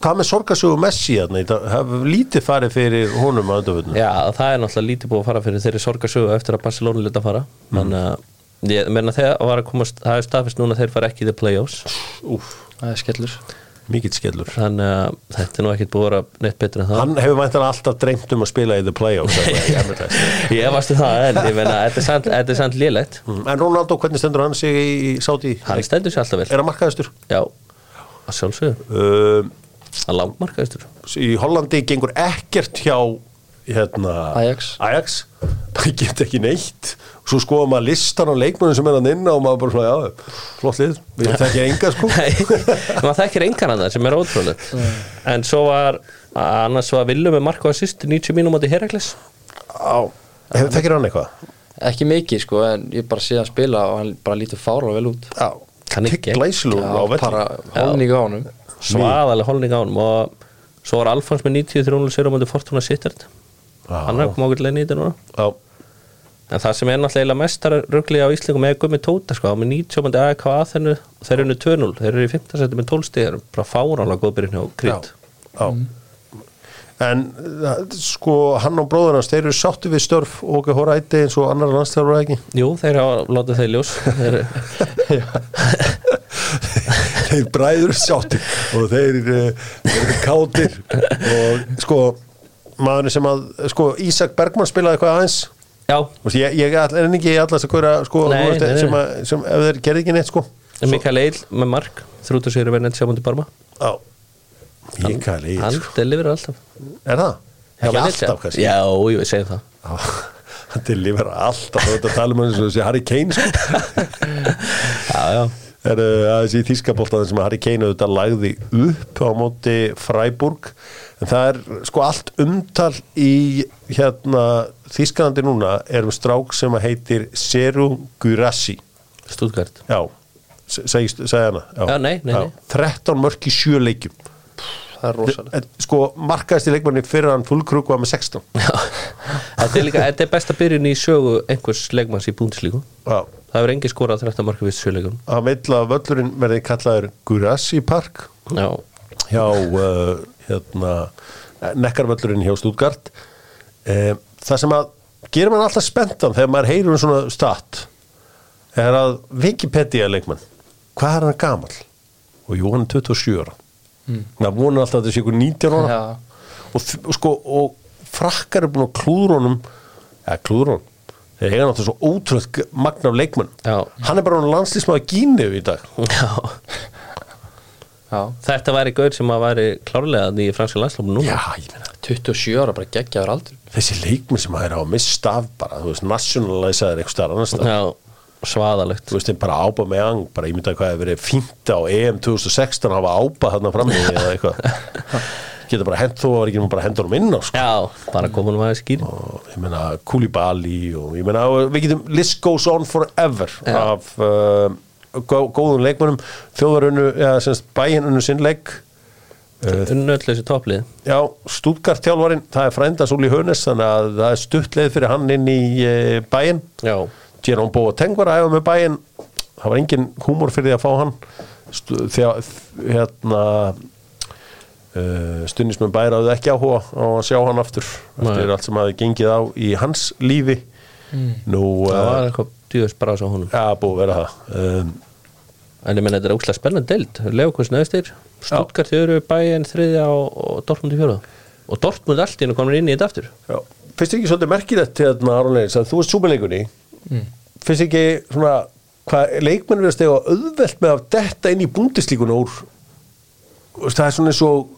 hvað með sorgasögu Messi hérna? Það hefur lítið farið fyrir honum að undanfjöldinu Já, það er náttúrulega lítið búið að fara fyrir þeirri sorgarsögu eftir að Barcelona fara. Þannig að ég meina þegar var að komast það er staðfest núna þeir fara ekki í the playoffs. Úf, það er skellur. Mikill skellur. Þannig að þetta er nú ekkert búið að vera neitt betur en það. Hann hefur væntanlega alltaf dreymt um að spila í The Playoffs ég varstu það en ég meina þetta er er samt lélegt. Mm, En Ronaldo, hvernig stendur hann sig í Sáti? hann stendur sér alltaf vel. Er hann markaðistur? já, að sjálfsögðu. Uh, að langmarkaðistur í Hollandi gengur ekkert hjá hérna, Ajax. Ajax. Það get ekki neitt. Svo skoða maður listan á leikmönnum sem er hann inn og maður bara svona, já, flott lið. Við þekkja enga sko. Maður þekkir engan hann sem er ótrúlega en svo var annars var Villu með marka á sýst 90 mínum átti Herakles. Á, hefur þekkir hann eitthvað? Ekki mikið sko en ég bara sé að spila og hann bara lítur fára vel út. Já, Kann ekki. Já, velli. bara holning á honum svaðalega holning á hann og svo var Alfons með 93 sér á mútið Fortuna Sittard. Hann er koma ákveðlega nýtið núna. Já, en það sem er náttúrulega mestar ruggli á Íslingum er Gummi Tóta sko, með 90 mútið AEK að þennu þeir eru unni 2-0, þeir eru í 15 seti með 12 stig. Þeir eru bara fáránlega góðbyrjun hjá Krít. Já. en uh, sko hann og bróður hans þeir eru sáttu við störf og okkur hóra ætti eins og annar landstjálfur ekki? Jú, þeir hafa látið þeir ljós. Þeir, þeir bræður sáttir og þeir, uh, þeir eru kátir og sko maðurinn sem að, sko Ísak Bergmann spilaði eitthvað aðeins? Já, ég, ég er ekki allast að góra sko, Nei, nei, sem, að, sem ef þeir gerði ekki neitt sko. Mikael Eil með mark þrútu sér að vera neitt sjá mútið Barma. Á Mikael Eil hann sko. delivera alltaf. Er það? Já, ekki Venezia. alltaf kannski? Já, ég segi það. Á, hann delivera alltaf þú veit að tala um hann eins og þessi Harry Kane sko. Já, já er uh, aðeins í þýskapoltaðin sem Harry Kane auðvitað lagði upp á móti Freiburg. En það er sko allt umtal í hérna Þýskalandi núna er um strák sem að heitir Seru Gurassi. Stuttgart. Já, se- segi segi hana? Já, nei, nei, nei. 13 mörk í sjö leikjum. Það er rosalega sko markaðist í leikmanni fyrir hann fullkruk var með 16 Já, þetta er líka, þetta er besta byrjun í sögu einhvers leikmanns í búndislíku já Það hefur engi skorað 13 marka við sjöleikum hann vill að völlurinn verði kallaður Gurassi Park. Já, hjá uh, hérna, nekkarvöllurinn hjá Stuttgart. Uh, það sem að gerir mann alltaf spenntan þegar maður heyrir um svona stat er að Wikipedia leikmann hvað er hann gamal? og jú, hann er 27 ára. Mm. það vonur alltaf að þetta sé ykkur 19 ára. Já. og, og sko og frakkar er búin að klúður honum eða klúður honum þeir eiga náttúrulega svo ótrúlega magna af leikmann Já. hann er bara hann landslýsmaður Gínu í dag. Já. Já. Þetta væri gaur sem að væri klárlega í franska landslófum núna. Já, ég meina. 27 ára bara geggjaður aldur. Þessi leikmenn sem það er á að missa af bara, þú veist, nationalisaður eitthvað starf annars staðar. Já, svaðalegt. Þú veist, þeim bara ába með ang bara ég myndi að hvað hefur verið fínt á EM 2016 að hafa ába þarna frammi eða eitthvað geta bara hent þú var ekki bara hendur um inn á sko. Já, bara komunum aðeins skýr og ég meina Koulibaly og ég meina við getum list goes on forever Já. af uh, gó, góðum leikmennum þjóðarunnu, eða semst bæinunnu sinn leik. Unnu öll þessi topplið. Já, Stuttgart þjálfarinn, það er frændas Úli Hönes þannig að það er stuttleið fyrir hann inn í bæinn Já, Jerome Boateng var að æfa með bæinn það var engin húmor fyrir því að fá hann. Stu, þegar hérna uh, stundismenn bæra hafði ekki áhuga á að sjá hann aftur eftir Nei. allt sem hafi gengið á í hans lífi. Nú það uh, var eitthvað djúðis bara á honum. Ja, búið að vera það. Um, En ég menn þetta er óslega spennandi deild. Leifkvæs neðstir, Stuttgart í öðru bæinn þriðja og, og Dortmund í fjóra Og Dortmund allt í hennu komin inn í þetta aftur. Já. finnst þér ekki svolítið merkilegt hérna Aron Leins að þú ert súperleikunni Mm. finnst þér ekki svona hvað leikmenn verðast eða auðvelt með að detta inn í búndislíkuna úr? Það er svona eins og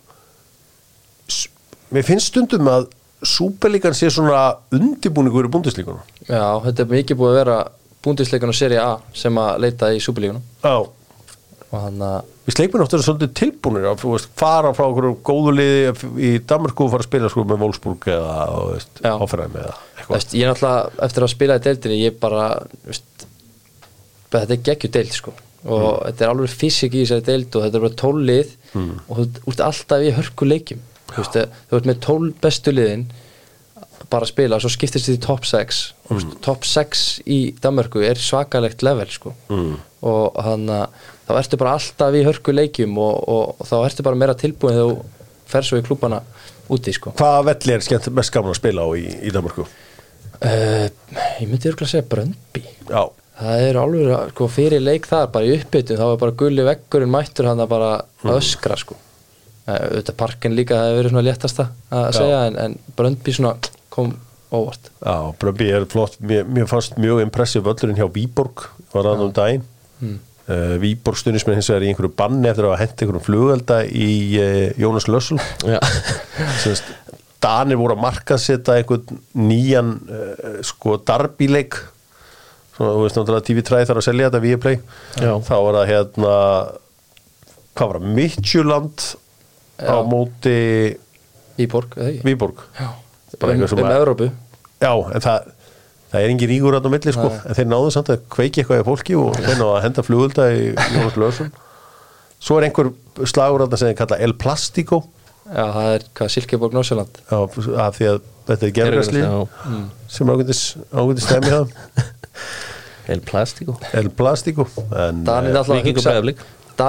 mér finnst stundum að súperleikan sé svona undibúningur í búndislíkuna Já, þetta er mikið búið að vera búndisleikunum seri A sem að leita í súpilíkunum já. Við leikmenn áttu að vera svolítið tilbúinir að fara frá okkur góðu liði í Danmarku og fara að spila sko með Wolfsburg eða áfæraðum eða eitthvað. Veist, ég er náttúrulega eftir að spila í deildinni ég bara veist, þetta er geggju deild sko. Og þetta er alveg fysik í þessari deild og þetta er bara tólið mm. og þú ert alltaf í hörku leikjum þú veist, þú ert með tól bestu liðin bara að spila og svo skiptist þið í top 6 og mm. top 6 í Danmörku er svakalegt level sko mm. og þannig að þá ertu bara alltaf í hörku leikjum og, og, og þá ertu bara meira tilbúin þegar þú fer svo í klúbana úti sko Hvaða velli er skemmt mest gaman að spila á í, í Danmarku? uh, ég myndi örgulega að segja Bröndby Já, Það er alveg sko, fyrir leik þar, bara í uppbytun þá er bara gulli veggurinn mættur hann að bara Mm. öskra sko Eh, auðvitað parkin líka það hefur verið svona léttasta að segja en, en Bröndby svona kom óvart. Já, Brömbi er flott, mér, mér fannst mjög impressiv völlurinn hjá Víborg var það um daginn. Mm. uh, Víborg stundismenn hins vegar í einhverju banni eftir að hafa hent einhverjum flugelda í uh, Jónas Lössl. Danir voru að markaðsetta einhvern nýjan uh, sko darbíleik svona, þú veist náttúrulega TV3 þarf að selja þetta Viaplay. Já. þá var það hérna hvað var það, Midtjúland á Já. móti í borg, eða ekki? Já, Bara um, um Evrópu. Já, en það, það er engin ríkur á milli sko, en þeir náðu samt að kveiki eitthvað í fólki og þeir náðu að henda flugulda í Jónas Lösson Svo er einhver slagur að það sem þeir kalla El Plastico. Já, það er hvað Silkeborg Norsjöland á, af því að þetta er gerðarslið Já. sem ágætis stæmi það El Plastico. El Plastico en, Danir eh, alltaf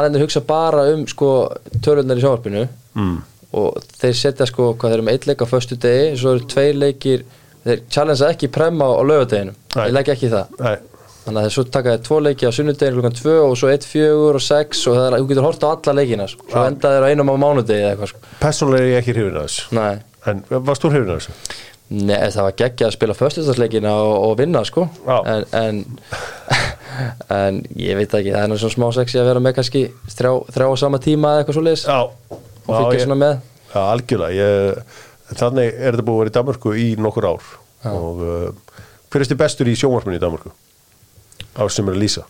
að hugsa bara um sko tölunar í sjónvarpinu mm, og þeir setja sko hvað þeir eru með eitt leik á föstu degi svo eru tveir leikir þeir challengea ekki premma á laugadeginu Nei. þeir leggja ekki það nei, þannig að þeir svo taka þeir tvo leiki á sunnudeginu klukkan 2 og svo 1, 4 og 6 og það er, þú getur hort á alla leikina sko. svo Já. enda þeir á einum á mánudegi eða eitthvað sko. Persónulega er ég ekki hrifin að þessu Nei. En varst þú hrifin að þessu? Nei, það var geggja að spila föstudagsleikina og, og vinna sko en, en, en ég veit ekki, það er svona smá sexy að vera með kannski þrjá, þrjá á sama tíma eða eitthvað svo leiðis Já, og fylgja svona með. Já, algjörlega. Ég, Þannig er þetta búið að vera í Danmarku í nokkur ár. Og uh, hver er þið bestur í sjónvarpinu í Danmarku? Á sem er að lýsa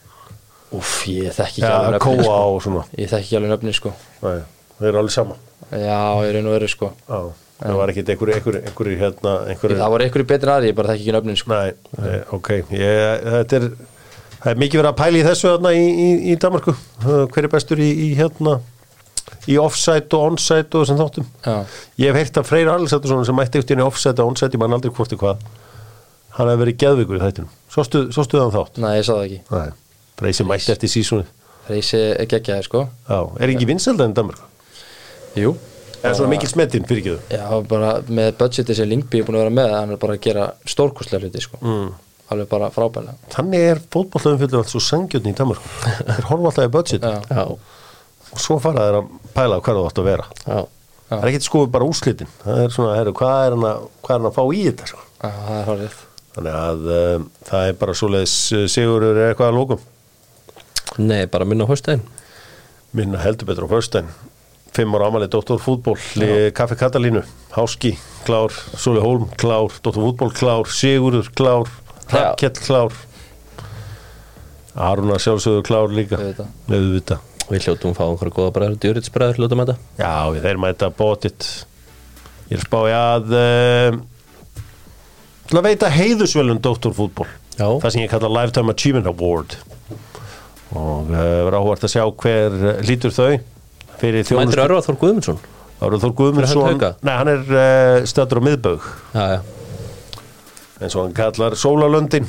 Úff, ég þekki ekki Já, alveg nöfnin kóa sko. Ég þekki ekki alveg nöfnin sko. Nei, það er alveg sama. Já, ég raun og veru sko. Já, það var ekkit einhverju einhver, einhver, hérna, einhver, Það voru einhverju en aðri, ég bara þekki ekki nöfnin sko. Nei, nei, ok. Ég, þetta er, það er mikið verið að pæla í þessu þarna í, í, í Danmarku hver er bestur í, í hérna í offside og onside og þessum þáttum. Já, ég hef heyrt að Freyr Alexandersson sem mætti eftir í offside og onside, ég man aldrei hvort er hvað hann hefur verið geðvikur í þættinum. Svo stuð, svo stuðan þátt? Nei, ég sá það ekki. Sem mætti eftir sísónu Reysi er geggjaði sko. Já, er ekki vinselda en Danmarku? Jú. Er svona mikil smettin fyrir ekki þau? Já, bara með budgeti sem Lingby er búin að vera með hann er bara að gera stórkostlega hluti sko. Mm. Alveg bara frábælega og svo fara þeir að pæla hvað það átt að vera. Já, það er ekkert sko bara úrslitin. Það er svona, heru, hvað, er hann að, er að fá í þetta sko? já það er þannig að um, það er bara svoleiðis uh, sigurur er eitthvað að lókum nei, bara minna á hóstæðin minna heldur betur á föstæn fimm ára amalið Dóttor fútból Kaffi Katalínu, Háski, klár Sóli Hólm, klár, Dóttor fútból, klár Sigurður, klár, Rakkell, klár. Aruna sjálfsögur klár líka. Auðvitað. auðvitað Við hljótum að fá einhverja góða bræður, djuritsbræður hljótum að þetta Já, við þeir mæta bótitt Ég er spáði að um, til að veita heiðusvelun Dóttorfútból Já. það sem ég kalla Lifetime Achievement Award. Og uh, verður áhvert að sjá hver uh, lítur þau fyrir Mæntir þjónustu Örvar Þór Guðmundsson. Árið Þór Guðmundsson? Nei, hann er uh, stættur á miðbög eins og hann kallar Sólalöndin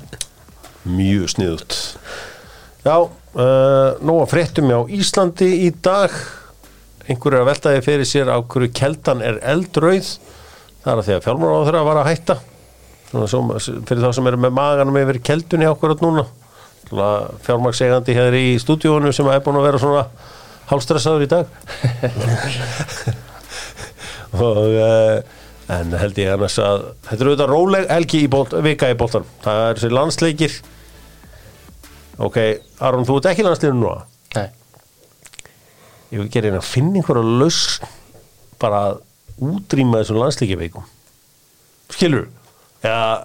mjög sniðut Já, uh, nú að fréttum á Íslandi í dag. Einhverju er að veltaði fyrir sér á hverju keldan er eldrauð. Það er að því að fjármára á þeirra var að hætta. Svo, fyrir þá sem eru með maganum yfir keldunni okkur átt núna fjármagsegandi hér í stúdíónu sem er búin að vera svona hálstressaður í dag. Og uh, en held ég annars að þetta er auðvitað róleg helgi í bolt, vika í boltan það er þessi landsleikir ok, Aron, þú ert ekki í landsleikinu núna? Nei, ég vil gera einn að finna einhverja lausn bara að útrýma þessum landsleikiveikum skilur já,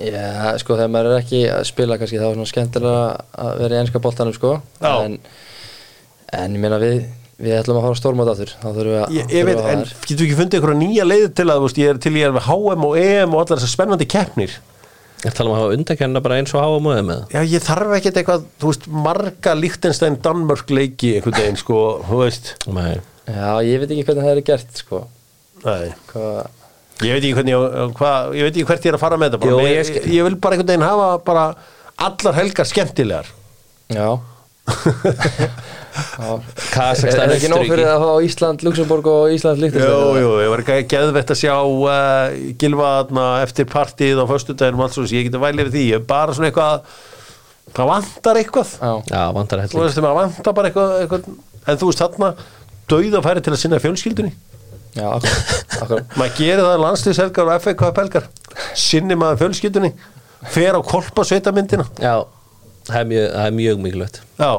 Já, sko þegar maður er ekki að spila kannski þá er svona skemmtilega að vera í ennska boltanum sko. En, en ég meina við við ætlum að fara stórmátt aftur. Þá þurfum við að ég, ég veit, en getur við ekki fundið einhverja nýja leið til að, veist, ég er til ég er með HM og EM og allar þessar spennandi keppnir ég tala um að hafa undakenna bara eins og háa múið með. Já, ég þarf ekkert eitthvað, þú veist, marga Lichtenstein Danmörk leiki einhvern veginn, sko, þú veist. Nei, Já, ég veit ekki hvernig það er gert sko. Nei. Hvað, Ég veit ekki hvernig ég, hvað, ég veit ekki hvert ég er að fara með þetta bara. Jú, ég, ég ég, vil bara einhvern veginn hafa bara allar helgar skemmtilegar. Já Kazakstan, Er ekki nóg fyrir að fá Ísland, Luxemburg og Ísland líkt Jú, jú, ég var ekki geðvett að sjá uh, Gilva þarna eftir partíð á föstudaginum alls og ég geti vælið við því. Ég er bara svona eitthvað það vantar eitthvað. Já, Já, vantar þú helling veist, maður vantar bara eitthvað, eitthvað. En þú veist þarna dauða færi til að sinna fjölskyldunni. Já, akkur, akkur maður gerir það landsliðshelgar og FA Cup helgar. Sinni maður fjölskyldunni fer á kolpa sveitamyndina Já, það er mjög, það er mjög mikilvægt. Já,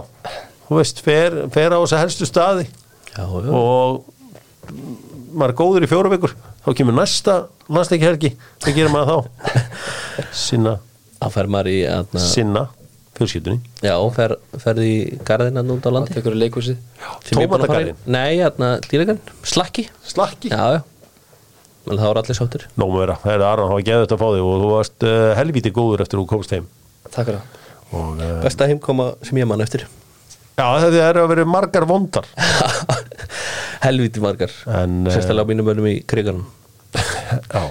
þú veist, fer, fer á þessa helstu staði Já, já, og maður er góður í fjóra vikur. Þá kemur næsta landsleiki helgi hvað gerir maður þá? sinna, þá fer maður í aðna, sinna fjölskyldunni. Já, fer, ferði í garðina út á Það landi tekur í að í. Tómatagarðinn? Nei, aðna, dýragarn, slakki. Slakki? Já, já. Men það var allir sáttur Nóma vera, það er Aron, það var þetta að fá þig og þú varst uh, helvíti góður eftir að þú komst heim. Takk fyrir það og uh, Besta heimkoma sem ég man eftir. Já, þetta er að vera margar vondar. Helviti margar. En, eh, Sérstælega á mínum mönnum í kriganum. Já,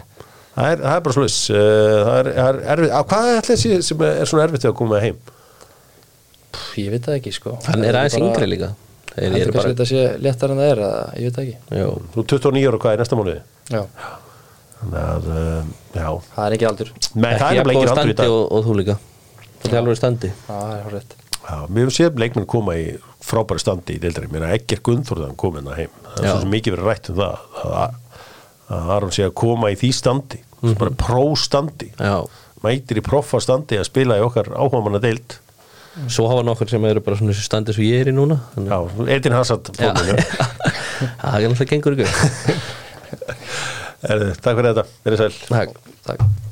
það er, það er bara sluss það er, það er erfið, að hvað er allir sem er svona erfitt að koma heim? Pff, Ég veit það ekki sko. Hann er aðeins yngri líka. Heldur eru kannski þetta sé léttar en það er að, Ég veit það ekki. Já, þú er 29 ára hvað er næsta mánuði? Já, þannig að, uh, já. Það er ekki aldur. Nei, það er Ekki nefnilega jafn ekki góð aldur í standi og, og þú líka Það er alveg standi. Við hefum séð leikmenn koma í frábæri standi í deildri, mér er ekkert Gunnþórðan komin að heim, það er svo mikið verið rætt um það að, að Aron sé að koma í því standi, mm Mhm. bara próstandi. Já. Mætir í proffa standi að spila í okkar áhugamanna deild Svo hafa nokkur sem eru bara svona þessu standi sem ég er í núna Þannig- Já, Edin forminu Það er náttúrulega gengur ykkur Takk fyrir þetta, verið sæl. Takk Takk